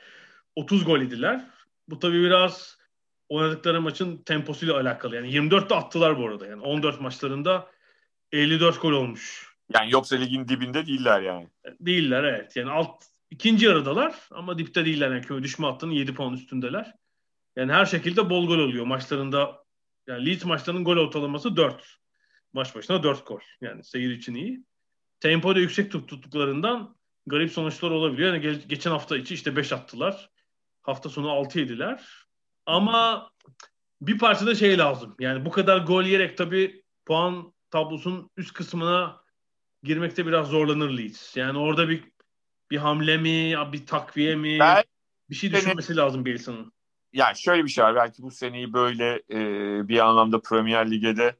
30 gol idiler. Bu tabii biraz oynadıkları maçın temposuyla alakalı. Yani 24'te attılar bu arada. Yani 14 maçlarında 54 gol olmuş. Yani yoksa ligin dibinde değiller yani. Değiller evet. Yani alt ikinci yarıdalar ama dipte değiller. Yani küme düşme hattının 7 puan üstündeler. Yani her şekilde bol gol oluyor. Maçlarında yani Leeds maçlarının gol ortalaması 4. Maç başına 4 gol. Yani seyir için iyi. Tempo da yüksek tuttuklarından garip sonuçlar olabiliyor. Yani ge- geçen hafta içi işte 5 attılar. Hafta sonu 6 yediler. Ama bir parçada şey lazım. Yani bu kadar gol yiyerek tabii puan tablosunun üst kısmına girmekte biraz zorlanır Leeds. Yani orada bir bir hamle mi, bir takviye mi, ben, bir şey düşünmesi seni, lazım Bielsa'nın. Yani şöyle bir şey var. Belki bu seneyi böyle e, bir anlamda Premier Lig'de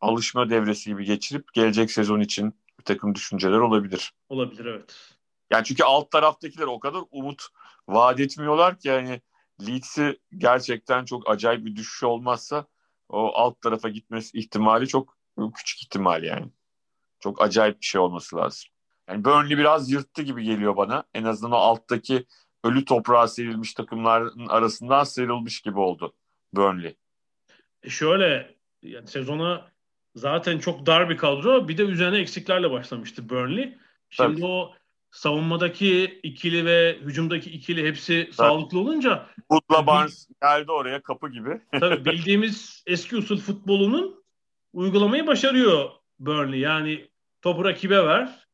alışma devresi gibi geçirip gelecek sezon için bir takım düşünceler olabilir. Olabilir evet. Yani çünkü alt taraftakiler o kadar umut vaat etmiyorlar ki yani Leeds'i gerçekten çok acayip bir düşüş olmazsa o alt tarafa gitmesi ihtimali çok küçük ihtimal yani. Çok acayip bir şey olması lazım. Yani Burnley biraz yırttı gibi geliyor bana. En azından o alttaki ölü toprağa serilmiş takımların arasından sıyrılmış gibi oldu Burnley. E şöyle yani sezona zaten çok dar bir kadro. Bir de üzerine eksiklerle başlamıştı Burnley. Şimdi Tabii. o savunmadaki ikili ve hücumdaki ikili hepsi Tabii. sağlıklı olunca Wood'la Barnes geldi oraya kapı gibi. tabii bildiğimiz eski usul futbolunun uygulamayı başarıyor Burnley. Yani topu rakibe ver.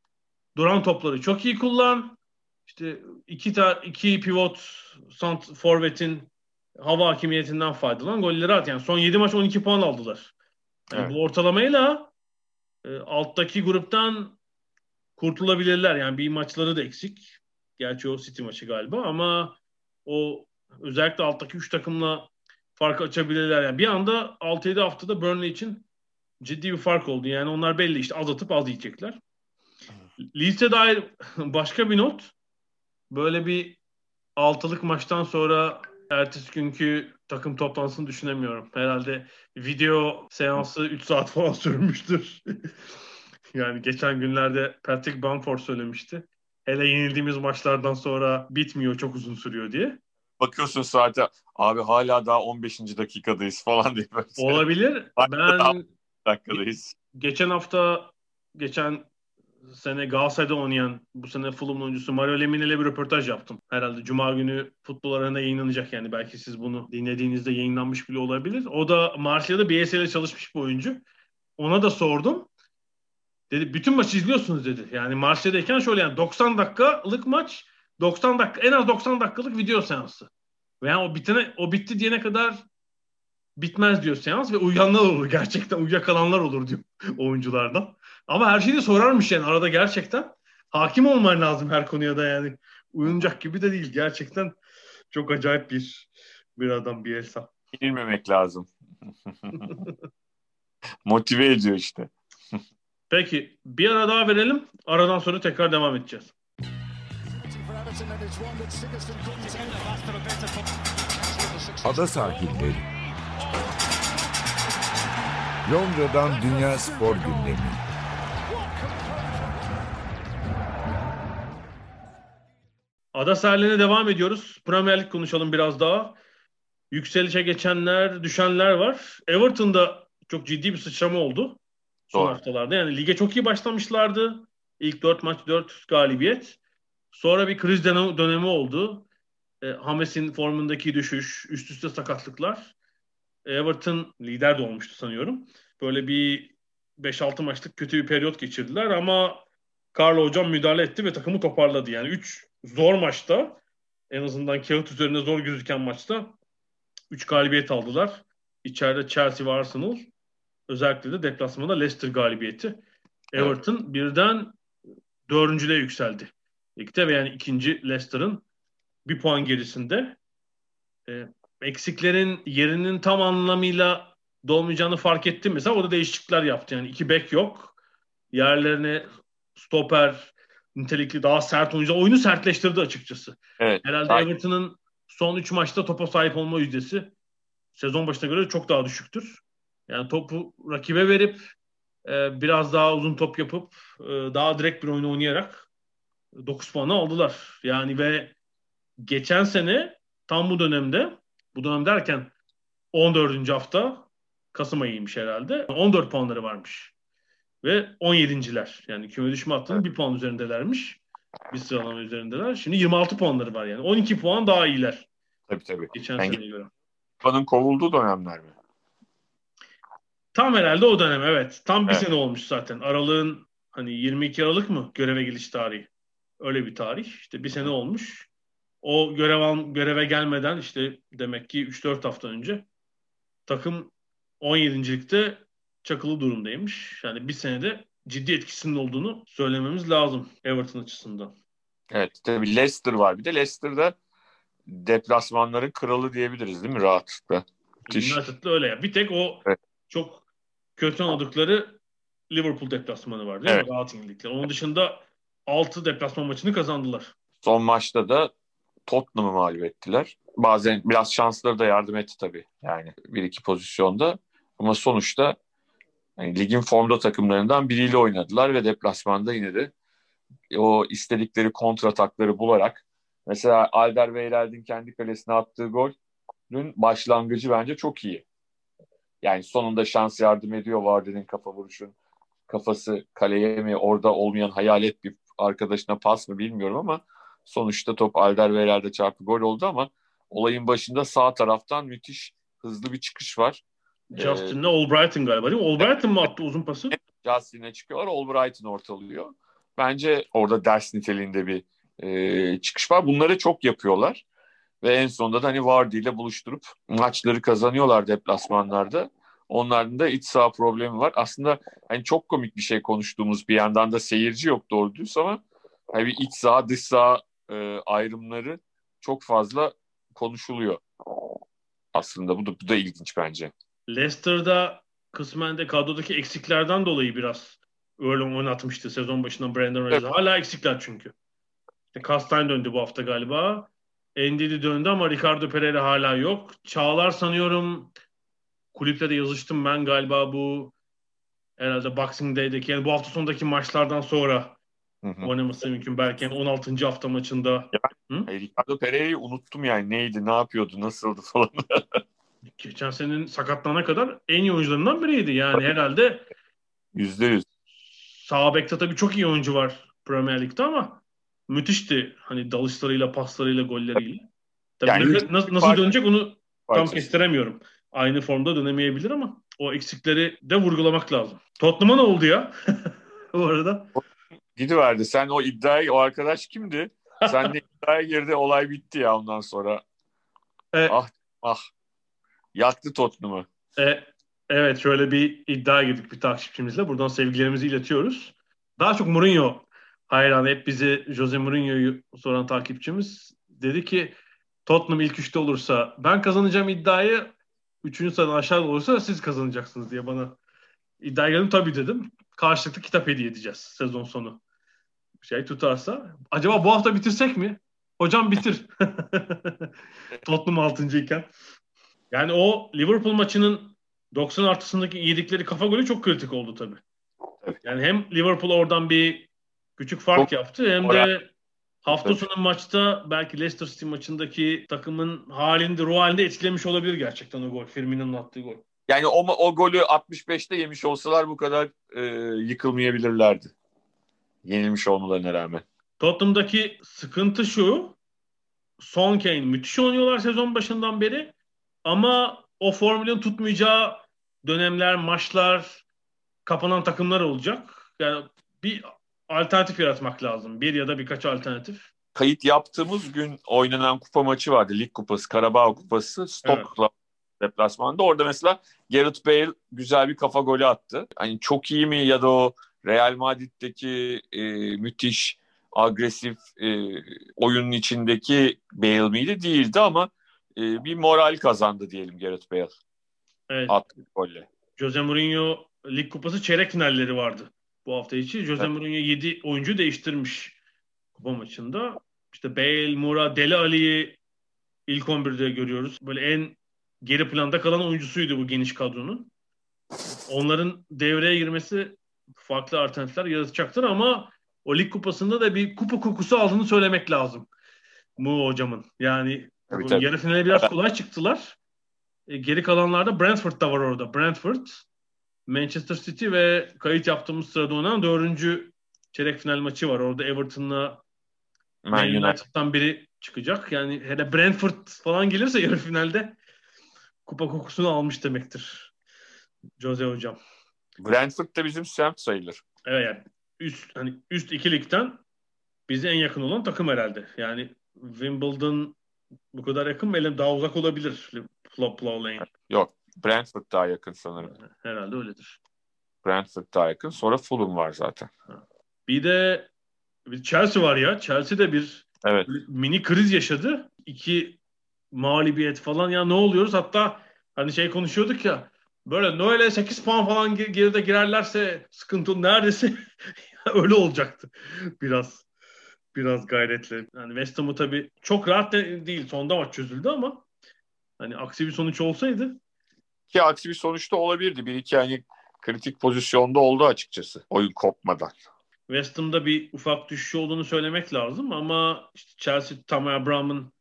Duran topları çok iyi kullan. İşte iki ta iki pivot sant forvetin hava hakimiyetinden faydalan golleri at. Yani son 7 maç 12 puan aldılar. Yani evet. Bu ortalamayla e, alttaki gruptan kurtulabilirler. Yani bir maçları da eksik. Gerçi o City maçı galiba ama o özellikle alttaki 3 takımla fark açabilirler. Yani bir anda 6-7 haftada Burnley için ciddi bir fark oldu. Yani onlar belli işte az atıp az yiyecekler. Leeds'e dair başka bir not. Böyle bir altılık maçtan sonra ertesi günkü takım toplantısını düşünemiyorum. Herhalde video seansı 3 saat falan sürmüştür. Yani geçen günlerde Patrick Bamford söylemişti. Hele yenildiğimiz maçlardan sonra bitmiyor, çok uzun sürüyor diye. Bakıyorsun saate abi hala daha 15. dakikadayız falan diye. Böyle Olabilir. ben dakikadayız. Geçen hafta geçen sene Galatasaray'da oynayan bu sene Fulham'ın oyuncusu Mario Lemine ile bir röportaj yaptım. Herhalde Cuma günü futbol arenada yayınlanacak yani. Belki siz bunu dinlediğinizde yayınlanmış bile olabilir. O da Marsilya'da BSL'de çalışmış bir oyuncu. Ona da sordum. Dedi bütün maçı izliyorsunuz dedi. Yani Marsilya'dayken şöyle yani 90 dakikalık maç 90 dakika en az 90 dakikalık video seansı. Ve yani o bitene o bitti diyene kadar bitmez diyor seans ve uyuyanlar olur gerçekten uyuyakalanlar olur diyor oyunculardan. Ama her şeyi sorarmış yani arada gerçekten. Hakim olman lazım her konuya da yani. Uyunacak gibi de değil. Gerçekten çok acayip bir bir adam bir Elsa. Yenilmemek lazım. Motive ediyor işte. Peki bir ara daha verelim. Aradan sonra tekrar devam edeceğiz. Ada sahilleri. Londra'dan Dünya Spor Gündemi. Ada sahillerine devam ediyoruz. Premier Lig konuşalım biraz daha. Yükselişe geçenler, düşenler var. Everton'da çok ciddi bir sıçrama oldu son Doğru. haftalarda. Yani lige çok iyi başlamışlardı. İlk 4 maç 4 galibiyet. Sonra bir kriz dönemi oldu. E, Hames'in formundaki düşüş, üst üste sakatlıklar. Everton lider de olmuştu sanıyorum. Böyle bir 5-6 maçlık kötü bir periyot geçirdiler ama Carlo hocam müdahale etti ve takımı toparladı. Yani 3 zor maçta en azından kağıt üzerinde zor gözüken maçta 3 galibiyet aldılar. İçeride Chelsea ve Arsenal. Özellikle de deplasmanda Leicester galibiyeti. Everton evet. birden dördüncülüğe yükseldi. Ligde ve yani ikinci Leicester'ın bir puan gerisinde. E, eksiklerin yerinin tam anlamıyla dolmayacağını fark ettim. Mesela o da değişiklikler yaptı. Yani iki bek yok. Yerlerine stoper, nitelikli daha sert oyuncular oyunu sertleştirdi açıkçası. Evet. Herhalde. Everton'ın son 3 maçta topa sahip olma yüzdesi sezon başına göre çok daha düşüktür. Yani topu rakibe verip e, biraz daha uzun top yapıp e, daha direkt bir oyun oynayarak 9 puanı aldılar. Yani ve geçen sene tam bu dönemde Bu dönem derken 14. hafta Kasım ayıymış herhalde. 14 puanları varmış. Ve 17.ler. Yani küme düşme hattının bir puan üzerindelermiş. Bir sıralama üzerindeler. Şimdi 26 puanları var yani. 12 puan daha iyiler. Tabii tabii. Geçen Yani- seneye göre. Kupa'nın kovulduğu dönemler mi? Tam herhalde o dönem evet. Tam bir Evet. sene olmuş zaten. Aralığın hani 22 Aralık mı göreve geliş tarihi? Öyle bir tarih. İşte bir sene olmuş. O görev al, göreve gelmeden işte demek ki 3-4 hafta önce takım 17.likte çakılı durumdaymış. Yani bir senede ciddi etkisinin olduğunu söylememiz lazım Everton açısından. Evet tabii Leicester var. Bir de Leicester'da deplasmanların kralı diyebiliriz değil mi rahatlıkla? Müthiş. United'da öyle ya. Bir tek o Evet. çok kötü oynadıkları Liverpool deplasmanı var değil mi? Rahat indikleri. Onun dışında 6 deplasman maçını kazandılar. Son maçta da Tottenham'ı mağlup ettiler. Bazen biraz şansları da yardım etti tabii. Yani bir iki pozisyonda. Ama sonuçta yani ligin formda takımlarından biriyle oynadılar ve deplasmanda yine de o istedikleri kontratakları bularak mesela Alderweireld'in kendi kalesine attığı golün başlangıcı bence çok iyi. Yani sonunda şans yardım ediyor Vardy'nin kafa vuruşun kafası kaleye mi orada olmayan hayalet bir arkadaşına pas mı bilmiyorum ama sonuçta top Alderweireld'e çarpı gol oldu ama olayın başında sağ taraftan müthiş hızlı bir çıkış var. Justin'le Albrighton galiba değil mi? Albrighton mı attı uzun pası? Justin'e çıkıyorlar. Albright'ın ortalıyor. Bence orada ders niteliğinde bir e, çıkış var. Bunları çok yapıyorlar. Ve en sonunda da hani Vardy ile buluşturup maçları kazanıyorlar deplasmanlarda. Onların da iç saha problemi var. Aslında hani çok komik bir şey konuştuğumuz bir yandan da seyirci yok doğru düz ama hani iç saha dış saha e, ayrımları çok fazla konuşuluyor. Aslında bu da, bu da ilginç bence. Leicester'da kısmen de kadrodaki eksiklerden dolayı biraz öyle oynatmıştı sezon başından Brandon Rodgers'ı. Evet. Hala eksikler çünkü. İşte Castine döndü bu hafta galiba. Endidi döndü ama Ricardo Pereira hala yok. Çağlar sanıyorum kulüple de yazıştım ben galiba bu herhalde Boxing Day'deki yani bu hafta sonundaki maçlardan sonra Hı hı. oynaması mümkün. Belki yani 16. hafta maçında. E, Ricardo Pereira'yı unuttum yani neydi, ne yapıyordu, nasıldı falan. Geçen senenin sakatlanana kadar en iyi oyuncularından biriydi. Yani herhalde Yüzde yüz. Sağ bekte tabii çok iyi oyuncu var Premier Lig'de ama müthişti. Hani dalışlarıyla, paslarıyla, golleriyle. Tabii Yani ne- nasıl, nasıl fark- dönecek onu tam Parçası. kestiremiyorum. Aynı formda dönemeyebilir ama o eksikleri de vurgulamak lazım. Tottenham'a ne oldu ya? Bu arada. Gidiverdi. Sen o iddiayı, o arkadaş kimdi? Sen de iddiaya girdi, olay bitti ya ondan sonra. E, Ah, ah. Yaktı Tottenham'ı. e, evet şöyle bir iddia girdik bir takipçimizle. Buradan sevgilerimizi iletiyoruz. Daha çok Mourinho hayranı. Hep bizi Jose Mourinho'yu soran takipçimiz dedi ki Tottenham ilk üçte olursa ben kazanacağım iddiayı üçüncü sıradan aşağıda olursa siz kazanacaksınız diye bana iddia geldim. Tabii dedim. Karşılıklı kitap hediye edeceğiz sezon sonu. Şey tutarsa. Acaba bu hafta bitirsek mi? Hocam bitir. Tottenham 6. iken. Yani o Liverpool maçının 90 artısındaki yedikleri kafa golü çok kritik oldu. Tabii. Yani hem Liverpool oradan bir küçük fark Çok yaptı hem de hafta sonu maçta belki Leicester City maçındaki takımın halinde, ruh halinde etkilemiş olabilir gerçekten o gol. Firmino'nun attığı gol. Yani o, o golü 65'te yemiş olsalar bu kadar e, yıkılmayabilirlerdi. Yenilmiş olmalarına rağmen. Tottenham'daki sıkıntı şu. Son Kane müthiş oynuyorlar sezon başından beri. Ama o formülün tutmayacağı dönemler, maçlar, kapanan takımlar olacak. Yani bir alternatif yaratmak lazım. Bir ya da birkaç alternatif. Kayıt yaptığımız gün oynanan kupa maçı vardı. Lig kupası, Karabağ kupası. Stoke'la deplasmanda. Orada mesela Gareth Bale güzel bir kafa golü attı. Hani çok iyi mi ya da o Real Madrid'deki e, müthiş agresif e, oyunun içindeki Bale miydi? Değildi ama e, bir moral kazandı diyelim Gareth Bale Evet. attığı golle. Jose Mourinho Lig Kupası çeyrek finalleri vardı bu hafta içi. Jose Evet. Mourinho 7 oyuncu değiştirmiş kupa maçında. İşte Bale, Moura, Deli Ali'yi ilk 11'de görüyoruz. Böyle en geri planda kalan oyuncusuydu bu geniş kadronun. Onların devreye girmesi farklı alternatifler yaratacaktır ama o lig kupasında da bir kupa kokusu aldığını söylemek lazım. Mu hocamın. Yani Tabii, tabii. Yarı finale biraz kolay çıktılar. E, geri kalanlarda Brentford da var orada. Brentford, Manchester City ve kayıt yaptığımız sırada oynanan dördüncü çeyrek final maçı var. Orada Everton'la Man Man United. United'dan biri çıkacak. Yani hele Brentford falan gelirse yarı finalde kupa kokusunu almış demektir. Jose hocam. Brentford da bizim semt sayılır. Evet yani üst hani üst iki ligden bize en yakın olan takım herhalde. Yani Wimbledon bu kadar yakın mı? Elim daha uzak olabilir. Plow Lane. Yok. Brentford daha yakın sanırım. Herhalde öyledir. Brentford daha yakın. Sonra Fulham var zaten. Bir de bir Chelsea var ya. Chelsea de bir Evet. mini kriz yaşadı. İki mağlubiyet falan ya ne oluyoruz? Hatta hani şey konuşuyorduk ya böyle Noel'e 8 puan falan ger- geride girerlerse sıkıntı neredeyse öyle olacaktı. Biraz biraz gayretle. Yani West Ham'ı tabii çok rahat de- değil. Sonda maç çözüldü ama hani aksi bir sonuç olsaydı Ki aksi bir sonuçta olabilirdi. Bir iki hani kritik pozisyonda oldu açıkçası. Oyun kopmadan. West Ham'da bir ufak düşüş olduğunu söylemek lazım ama işte Chelsea Tammy Abraham'ın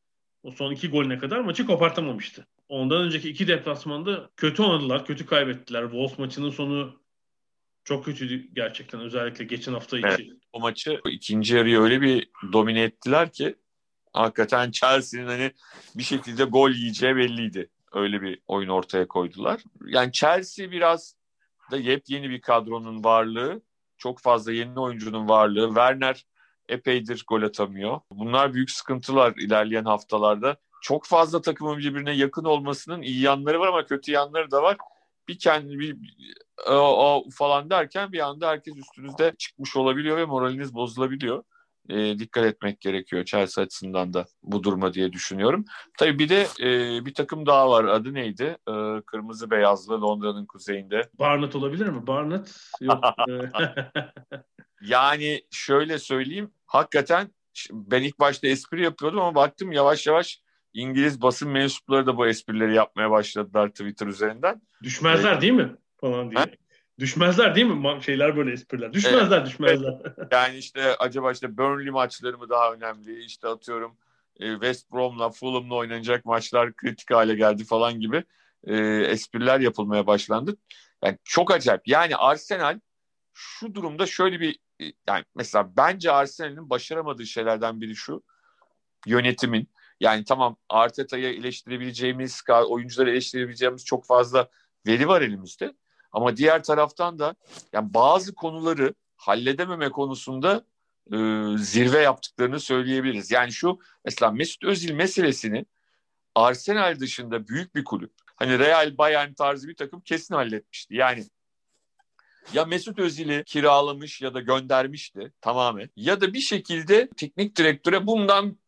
o son iki golüne kadar maçı kopartamamıştı. Ondan önceki iki deplasmanda kötü oynadılar, kötü kaybettiler. Wolves maçının sonu çok kötüydü gerçekten özellikle geçen hafta içi. Evet. O maçı ikinci yarıyı öyle bir domine ettiler ki hakikaten Chelsea'nin hani bir şekilde gol yiyeceği belliydi. Öyle bir oyun ortaya koydular. Yani Chelsea biraz da yepyeni bir kadronun varlığı, çok fazla yeni oyuncunun varlığı. Werner epeydir gol atamıyor. Bunlar büyük sıkıntılar ilerleyen haftalarda. Çok fazla takımın birbirine yakın olmasının iyi yanları var ama kötü yanları da var. Bir kendi bir o, o falan derken bir anda herkes üstünüzde çıkmış olabiliyor ve moraliniz bozulabiliyor. E, dikkat etmek gerekiyor Chelsea açısından da bu duruma diye düşünüyorum. Tabii bir de e, bir takım daha var. Adı neydi? E, kırmızı beyazlı Londra'nın kuzeyinde. Barnett olabilir mi? Barnett yok. Yani şöyle söyleyeyim. Hakikaten ben ilk başta espri yapıyordum ama baktım yavaş yavaş İngiliz basın mensupları da bu esprileri yapmaya başladılar Twitter üzerinden. Düşmezler değil mi? Falan diye. Düşmezler değil mi? Şeyler böyle espriler. Düşmezler, düşmezler. Yani işte acaba işte Burnley maçları mı daha önemli? İşte atıyorum e, West Brom'la Fulham'la oynanacak maçlar kritik hale geldi falan gibi e, espriler yapılmaya başlandı. Yani çok acayip. Yani Arsenal şu durumda şöyle bir e, yani mesela bence Arsenal'in başaramadığı şeylerden biri şu yönetimin yani tamam Arteta'yı eleştirebileceğimiz, oyuncuları eleştirebileceğimiz çok fazla veri var elimizde. Ama diğer taraftan da yani bazı konuları halledememe konusunda e, zirve yaptıklarını söyleyebiliriz. Yani şu mesela Mesut Özil meselesini Arsenal dışında büyük bir kulüp hani Real Bayern tarzı bir takım kesin halletmişti. Yani ya Mesut Özil'i kiralamış ya da göndermişti tamamen ya da bir şekilde teknik direktöre bundan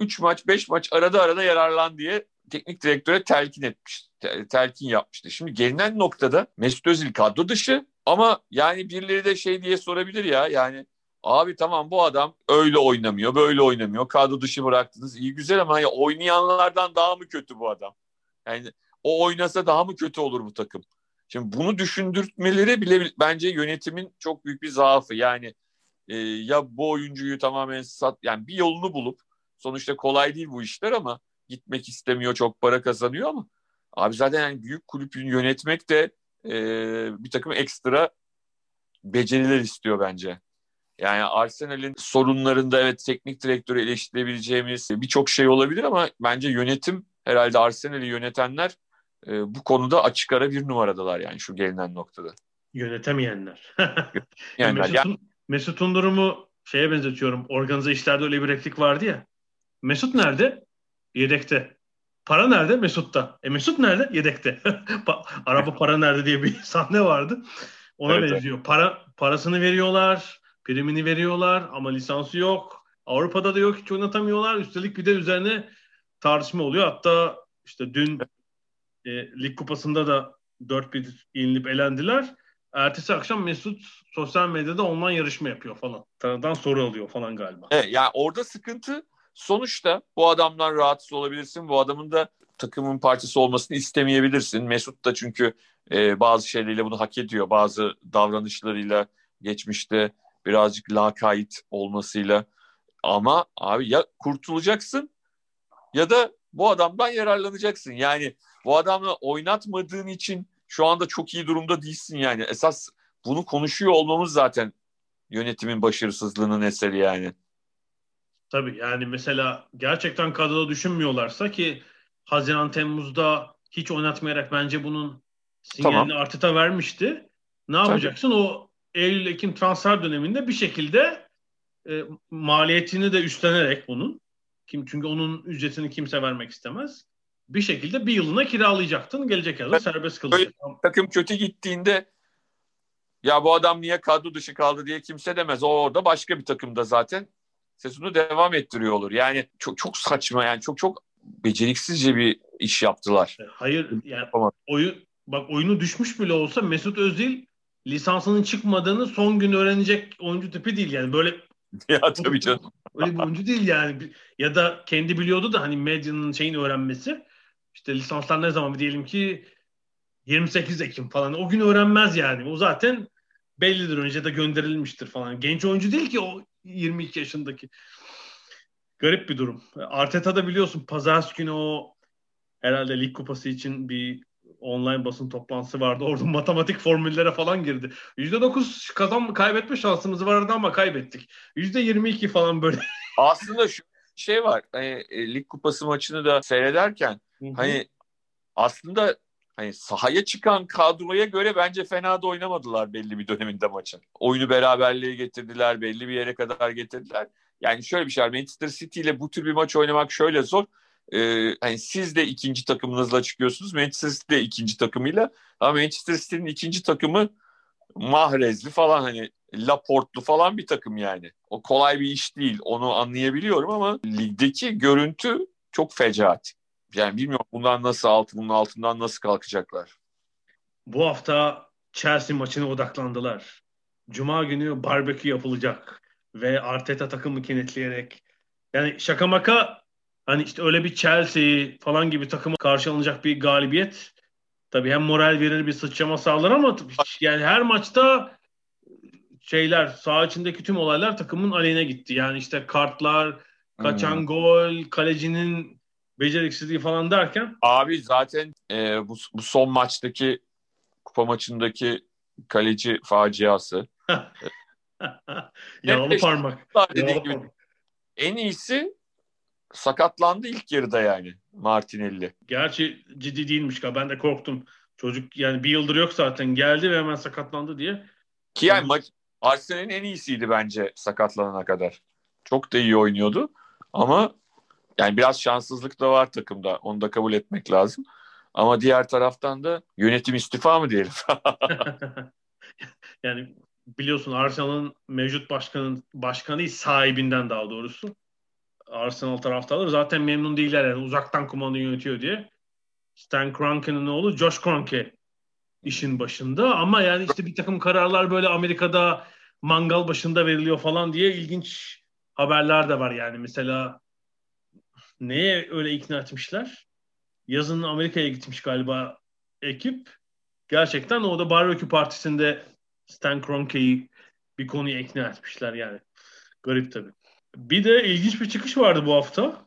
3 maç 5 maç arada arada yararlan diye teknik direktöre telkin etmiş. Telkin yapmıştı. Şimdi gelinen noktada Mesut Özil kadro dışı ama yani birileri de şey diye sorabilir ya yani abi tamam bu adam öyle oynamıyor böyle oynamıyor kadro dışı bıraktınız iyi güzel ama ya oynayanlardan daha mı kötü bu adam? Yani o oynasa daha mı kötü olur bu takım? Şimdi bunu düşündürtmeleri bile bence yönetimin çok büyük bir zaafı. Yani e, ya bu oyuncuyu tamamen sat yani bir yolunu bulup sonuçta kolay değil bu işler ama gitmek istemiyor çok para kazanıyor ama abi zaten yani büyük kulübün yönetmek de e, bir takım ekstra beceriler istiyor bence. Yani Arsenal'in sorunlarında evet teknik direktörü eleştirebileceğimiz birçok şey olabilir ama bence yönetim herhalde Arsenal'i yönetenler e, bu konuda açık ara bir numaradalar yani şu gelinen noktada. Yönetemeyenler. Yani, Mesut'un, yani, Mesut'un durumu şeye benzetiyorum. Organize işlerde öyle bir replik vardı ya. Mesut nerede? Yedekte. Para nerede? Mesut'ta. E Mesut nerede? Yedekte. Araba para nerede diye bir sahne vardı. Ona Evet, benziyor. Para parasını veriyorlar, primini veriyorlar ama lisansı yok. Avrupa'da da yok, hiç oynatamıyorlar. Üstelik bir de üzerine tartışma oluyor. Hatta işte dün e, lig kupasında da 4-1 yenilip elendiler. Ertesi akşam Mesut sosyal medyada online yarışma yapıyor falan. Tanıdan soru alıyor falan galiba. evet, yani orada sıkıntı sonuçta bu adamdan rahatsız olabilirsin. Bu adamın da takımın parçası olmasını istemeyebilirsin. Mesut da çünkü e, bazı şeyleriyle bunu hak ediyor. Bazı davranışlarıyla geçmişte birazcık lakayt olmasıyla. Ama abi ya kurtulacaksın ya da bu adamdan yararlanacaksın. Yani bu adamla oynatmadığın için şu anda çok iyi durumda değilsin yani. Esas bunu konuşuyor olmamız zaten yönetimin başarısızlığının eseri yani. Tabii yani mesela gerçekten kadroda düşünmüyorlarsa ki Haziran Temmuz'da hiç oynatmayarak bence bunun sinyalini tamam. Arteta vermişti. Ne yapacaksın? Tabii. O Eylül Ekim transfer döneminde bir şekilde e, maliyetini de üstlenerek bunun kim çünkü onun ücretini kimse vermek istemez. Bir şekilde bir yılına kiralayacaktın. Gelecek yazda serbest kalacak. Takım kötü gittiğinde ya bu adam niye kadro dışı kaldı diye kimse demez. O orada başka bir takımda zaten sezonu devam ettiriyor olur. Yani çok çok saçma yani çok çok beceriksizce bir iş yaptılar. Hayır yani oyun bak oyunu düşmüş bile olsa Mesut Özil lisansının çıkmadığını son gün öğrenecek oyuncu tipi değil yani böyle ya tabii canım. Öyle bir oyuncu değil yani. Ya da kendi biliyordu da hani medyanın şeyini öğrenmesi. İşte lisanslar ne zaman diyelim ki 28 Ekim falan. O gün öğrenmez yani. O zaten bellidir önce de gönderilmiştir falan. Genç oyuncu değil ki o 22 yaşındaki. Garip bir durum. Arteta da biliyorsun pazartesi günü o herhalde lig kupası için bir online basın toplantısı vardı. Orada matematik formüllere falan girdi. %9 kazan kaybetme şansımız vardı ama kaybettik. %22 falan böyle. Aslında şu şey var. Hani, e, lig kupası maçını da seyrederken Hı-hı. hani aslında hani sahaya çıkan kadroya göre bence fena da oynamadılar belli bir döneminde maçın. Oyunu beraberliğe getirdiler, belli bir yere kadar getirdiler. Yani şöyle bir şey. Manchester City ile bu tür bir maç oynamak şöyle zor. Ee, hani siz de ikinci takımınızla çıkıyorsunuz. Manchester City de ikinci takımıyla. Ama Manchester City'nin ikinci takımı Mahrezli falan hani Laportlu falan bir takım yani. O kolay bir iş değil. Onu anlayabiliyorum ama ligdeki görüntü çok fecaat. Yani bilmiyorum bundan nasıl altı, bunun altından nasıl kalkacaklar. Bu hafta Chelsea maçına odaklandılar. Cuma günü barbekü yapılacak ve Arteta takımı kenetleyerek yani şaka maka hani işte öyle bir Chelsea falan gibi takıma karşı alınacak bir galibiyet tabii hem moral verir bir sıçrama sağlar ama yani her maçta şeyler sağ içindeki tüm olaylar takımın aleyhine gitti. Yani işte kartlar, kaçan hmm. gol, kalecinin beceriksizliği falan derken. Abi zaten e, bu, bu son maçtaki kupa maçındaki kaleci faciası. Yağlı parmak. Yağlı gibi. Parmak. En iyisi sakatlandı ilk yarıda yani Martinelli. Gerçi ciddi değilmiş. Ben de korktum. Çocuk yani bir yıldır yok zaten. Geldi ve hemen sakatlandı diye. Ki yani maç Arsenal'in en iyisiydi bence sakatlanana kadar. Çok da iyi oynuyordu. Ama yani biraz şanssızlık da var takımda. Onu da kabul etmek lazım. Ama diğer taraftan da yönetim istifa mı diyelim? yani biliyorsun Arsenal'ın mevcut başkanın başkanı sahibinden daha doğrusu. Arsenal taraftarları zaten memnun değiller yani uzaktan kumanda yönetiyor diye. Stan Kroenke'nin oğlu Josh Kroenke işin başında ama yani işte bir takım kararlar böyle Amerika'da mangal başında veriliyor falan diye ilginç haberler de var yani mesela neye öyle ikna etmişler? Yazın Amerika'ya gitmiş galiba ekip. Gerçekten o da barbekü partisinde Stan Kroenke'yi bir konuya ikna etmişler yani. Garip tabii. Bir de ilginç bir çıkış vardı bu hafta.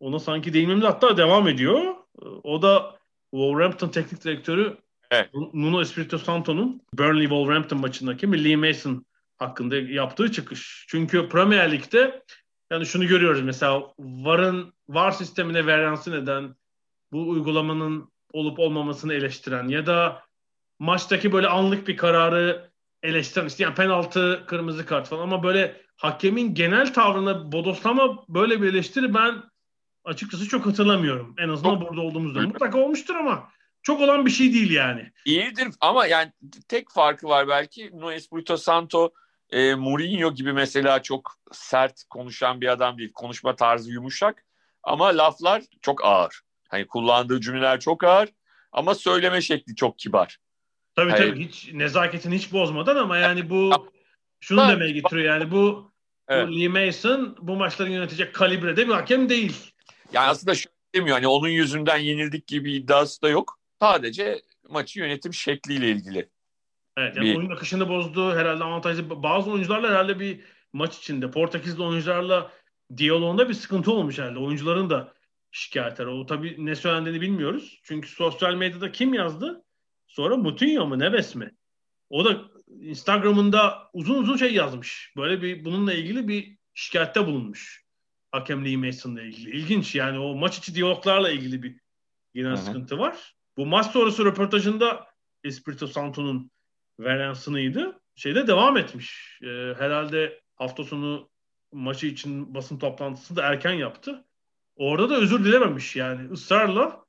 Ona sanki değinmemiz hatta devam ediyor. O da Wolverhampton teknik direktörü evet. Nuno Espirito Santo'nun Burnley Wolverhampton maçındaki Lee Mason hakkında yaptığı çıkış. Çünkü Premier Lig'de yani şunu görüyoruz mesela VAR'ın VAR sistemine veransı neden bu uygulamanın olup olmamasını eleştiren ya da maçtaki böyle anlık bir kararı eleştiren işte yani penaltı, kırmızı kart falan ama böyle hakemin genel tavrına bodoslama böyle bir eleştiri ben açıkçası çok hatırlamıyorum. En azından burada olduğumuzda. Mutlaka olmuştur ama çok olan bir şey değil yani. İyidir ama yani tek farkı var belki Nuno Espirito Santo e, Mourinho gibi mesela çok sert konuşan bir adam değil. Konuşma tarzı yumuşak ama laflar çok ağır. Hani kullandığı cümleler çok ağır ama söyleme şekli çok kibar. Tabii Hayır. tabii hiç nezaketini hiç bozmadan ama yani bu şunu demeye getiriyor yani bu, evet. bu Lee Mason bu maçları yönetecek kalibrede bir hakem değil. Yani aslında şöyle demiyor hani onun yüzünden yenildik gibi iddiası da yok. Sadece maçı yönetim şekliyle ilgili. Evet yani bir... oyun akışını bozdu herhalde avantajlı. Bazı oyuncularla herhalde bir maç içinde Portekizli oyuncularla diyaloğunda bir sıkıntı olmuş herhalde. Oyuncuların da şikayetler. O tabii ne söylendiğini bilmiyoruz. Çünkü sosyal medyada kim yazdı? Sonra Moutinho mu Neves mi? O da Instagram'ında uzun uzun şey yazmış. Böyle bir bununla ilgili bir şikayette bulunmuş. Hakem Lee Mason'la ilgili. İlginç yani o maç içi diyaloglarla ilgili bir genel Hı-hı. sıkıntı var. Bu maç sonrası röportajında Espirito Santo'nun Valencia'nıydı. Şeyde devam etmiş. Ee, herhalde hafta sonu maçı için basın toplantısı da erken yaptı. Orada da özür dilememiş yani ısrarla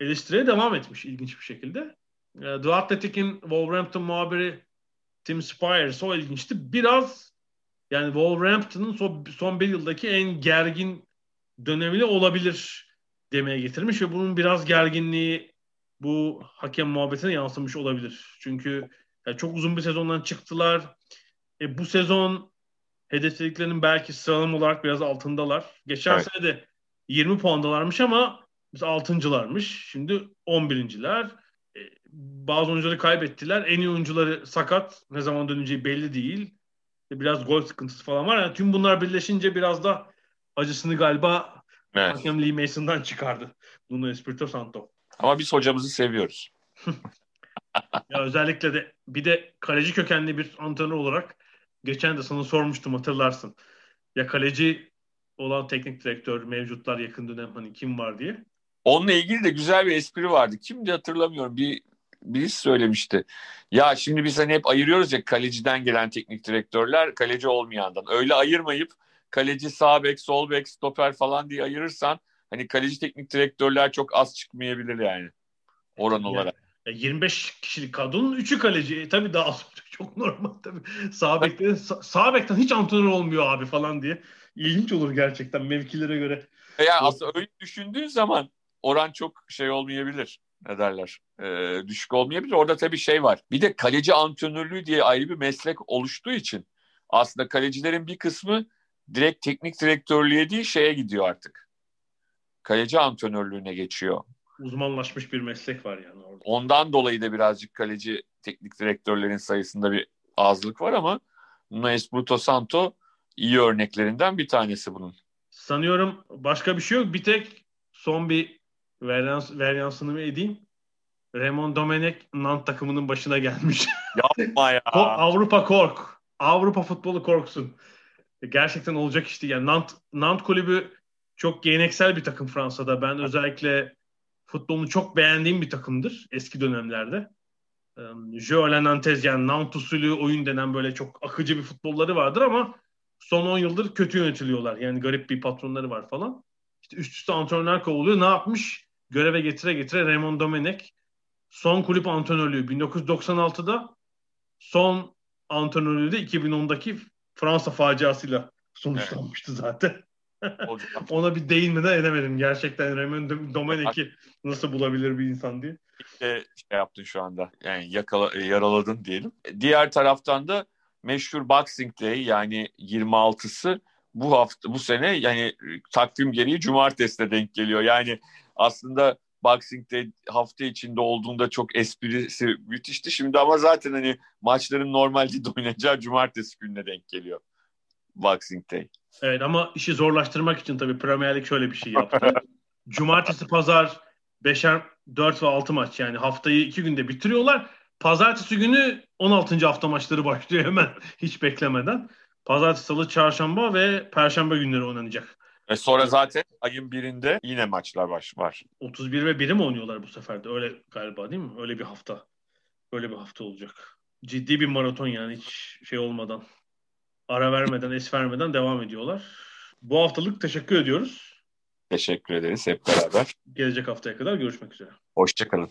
eleştiriye devam etmiş ilginç bir şekilde. Ee, The Athletic'in Wolverhampton muhabiri Tim Spires o ilginçti. Biraz yani Wolverhampton'ın son, son bir yıldaki en gergin dönemli olabilir demeye getirmiş ve bunun biraz gerginliği bu hakem muhabbetine yansımış olabilir. Çünkü yani çok uzun bir sezondan çıktılar. E, bu sezon hedeflediklerinin belki sıralama olarak biraz altındalar. Geçen evet. sene de 20 puandalarmış ama biz altıncılarmış. Şimdi 11.ler. E, bazı oyuncuları kaybettiler. En iyi oyuncuları sakat. Ne zaman döneceği belli değil. E, biraz gol sıkıntısı falan var. Yani tüm bunlar birleşince biraz da acısını galiba evet. hakem Lee Mason'dan çıkardı. Nuno Espirito Santo. Ama biz hocamızı seviyoruz. ya özellikle de bir de kaleci kökenli bir antrenör olarak geçen de sana sormuştum hatırlarsın. Ya kaleci olan teknik direktör mevcutlar yakın dönem hani kim var diye. Onunla ilgili de güzel bir espri vardı. Kimdi hatırlamıyorum. Bir birisi söylemişti. Ya şimdi biz hani hep ayırıyoruz ya kaleciden gelen teknik direktörler kaleci olmayandan. Öyle ayırmayıp kaleci sağ bek, sol bek, stoper falan diye ayırırsan hani kaleci teknik direktörler çok az çıkmayabilir yani oran yani, olarak. 25 kişilik kadronun 3'ü kaleci. E, tabii daha çok normal tabii. Sağ bekte sağ bekten hiç antrenör olmuyor abi falan diye. İlginç olur gerçekten mevkilere göre. Yani aslında öyle düşündüğün zaman oran çok şey olmayabilir. Ne derler? E, düşük olmayabilir. Orada tabii şey var. Bir de kaleci antrenörlüğü diye ayrı bir meslek oluştuğu için aslında kalecilerin bir kısmı direkt teknik direktörlüğe değil şeye gidiyor artık. Kaleci antrenörlüğüne geçiyor. Uzmanlaşmış bir meslek var yani orada. Ondan dolayı da birazcık kaleci teknik direktörlerin sayısında bir azlık var ama Nuno Espirito Santo iyi örneklerinden bir tanesi bunun. Sanıyorum başka bir şey yok. Bir tek son bir varyansını mı edeyim? Raymond Domenech Nant takımının başına gelmiş. Yapma ya. Avrupa kork. Avrupa futbolu korksun. Gerçekten olacak işte. Yani Nant, Nant kulübü çok geleneksel bir takım Fransa'da. Ben özellikle futbolunu çok beğendiğim bir takımdır eski dönemlerde. Jeu Nantes yani Nantes usulü oyun denen böyle çok akıcı bir futbolları vardır ama son 10 yıldır kötü yönetiliyorlar. Yani garip bir patronları var falan. İşte üst üste antrenörler kovuluyor. Ne yapmış? Göreve getire getire Raymond Domenech son kulüp antrenörlüğü 1996'da son antrenörlüğü de 2010'daki Fransa faciasıyla sonuçlanmıştı evet. zaten. Ona bir değinmeden edemedim. Gerçekten Raymond Domenech'i nasıl bulabilir bir insan diye. İşte şey yaptın şu anda. Yani yakala, yaraladın diyelim. Diğer taraftan da meşhur Boxing Day yani 26'sı bu hafta bu sene yani takvim gereği cumartesine denk geliyor. Yani aslında Boxing Day hafta içinde olduğunda çok esprisi müthişti. Şimdi ama zaten hani maçların normalde de oynayacağı cumartesi gününe denk geliyor. Boxing Day. Evet ama işi zorlaştırmak için tabii Premier Lig şöyle bir şey yaptı. cumartesi, pazar, beşer, dört ve altı maç yani haftayı iki günde bitiriyorlar. Pazartesi günü 16. hafta maçları başlıyor hemen hiç beklemeden. Pazartesi, salı, çarşamba ve perşembe günleri oynanacak. Ve sonra zaten ayın birinde yine maçlar baş var. 31 ve 1'i mi oynuyorlar bu sefer de? Öyle galiba değil mi? Öyle bir hafta. Öyle bir hafta olacak. Ciddi bir maraton yani hiç şey olmadan. Ara vermeden, es vermeden devam ediyorlar. Bu haftalık teşekkür ediyoruz. Teşekkür ederiz hep beraber. Gelecek haftaya kadar görüşmek üzere. Hoşçakalın.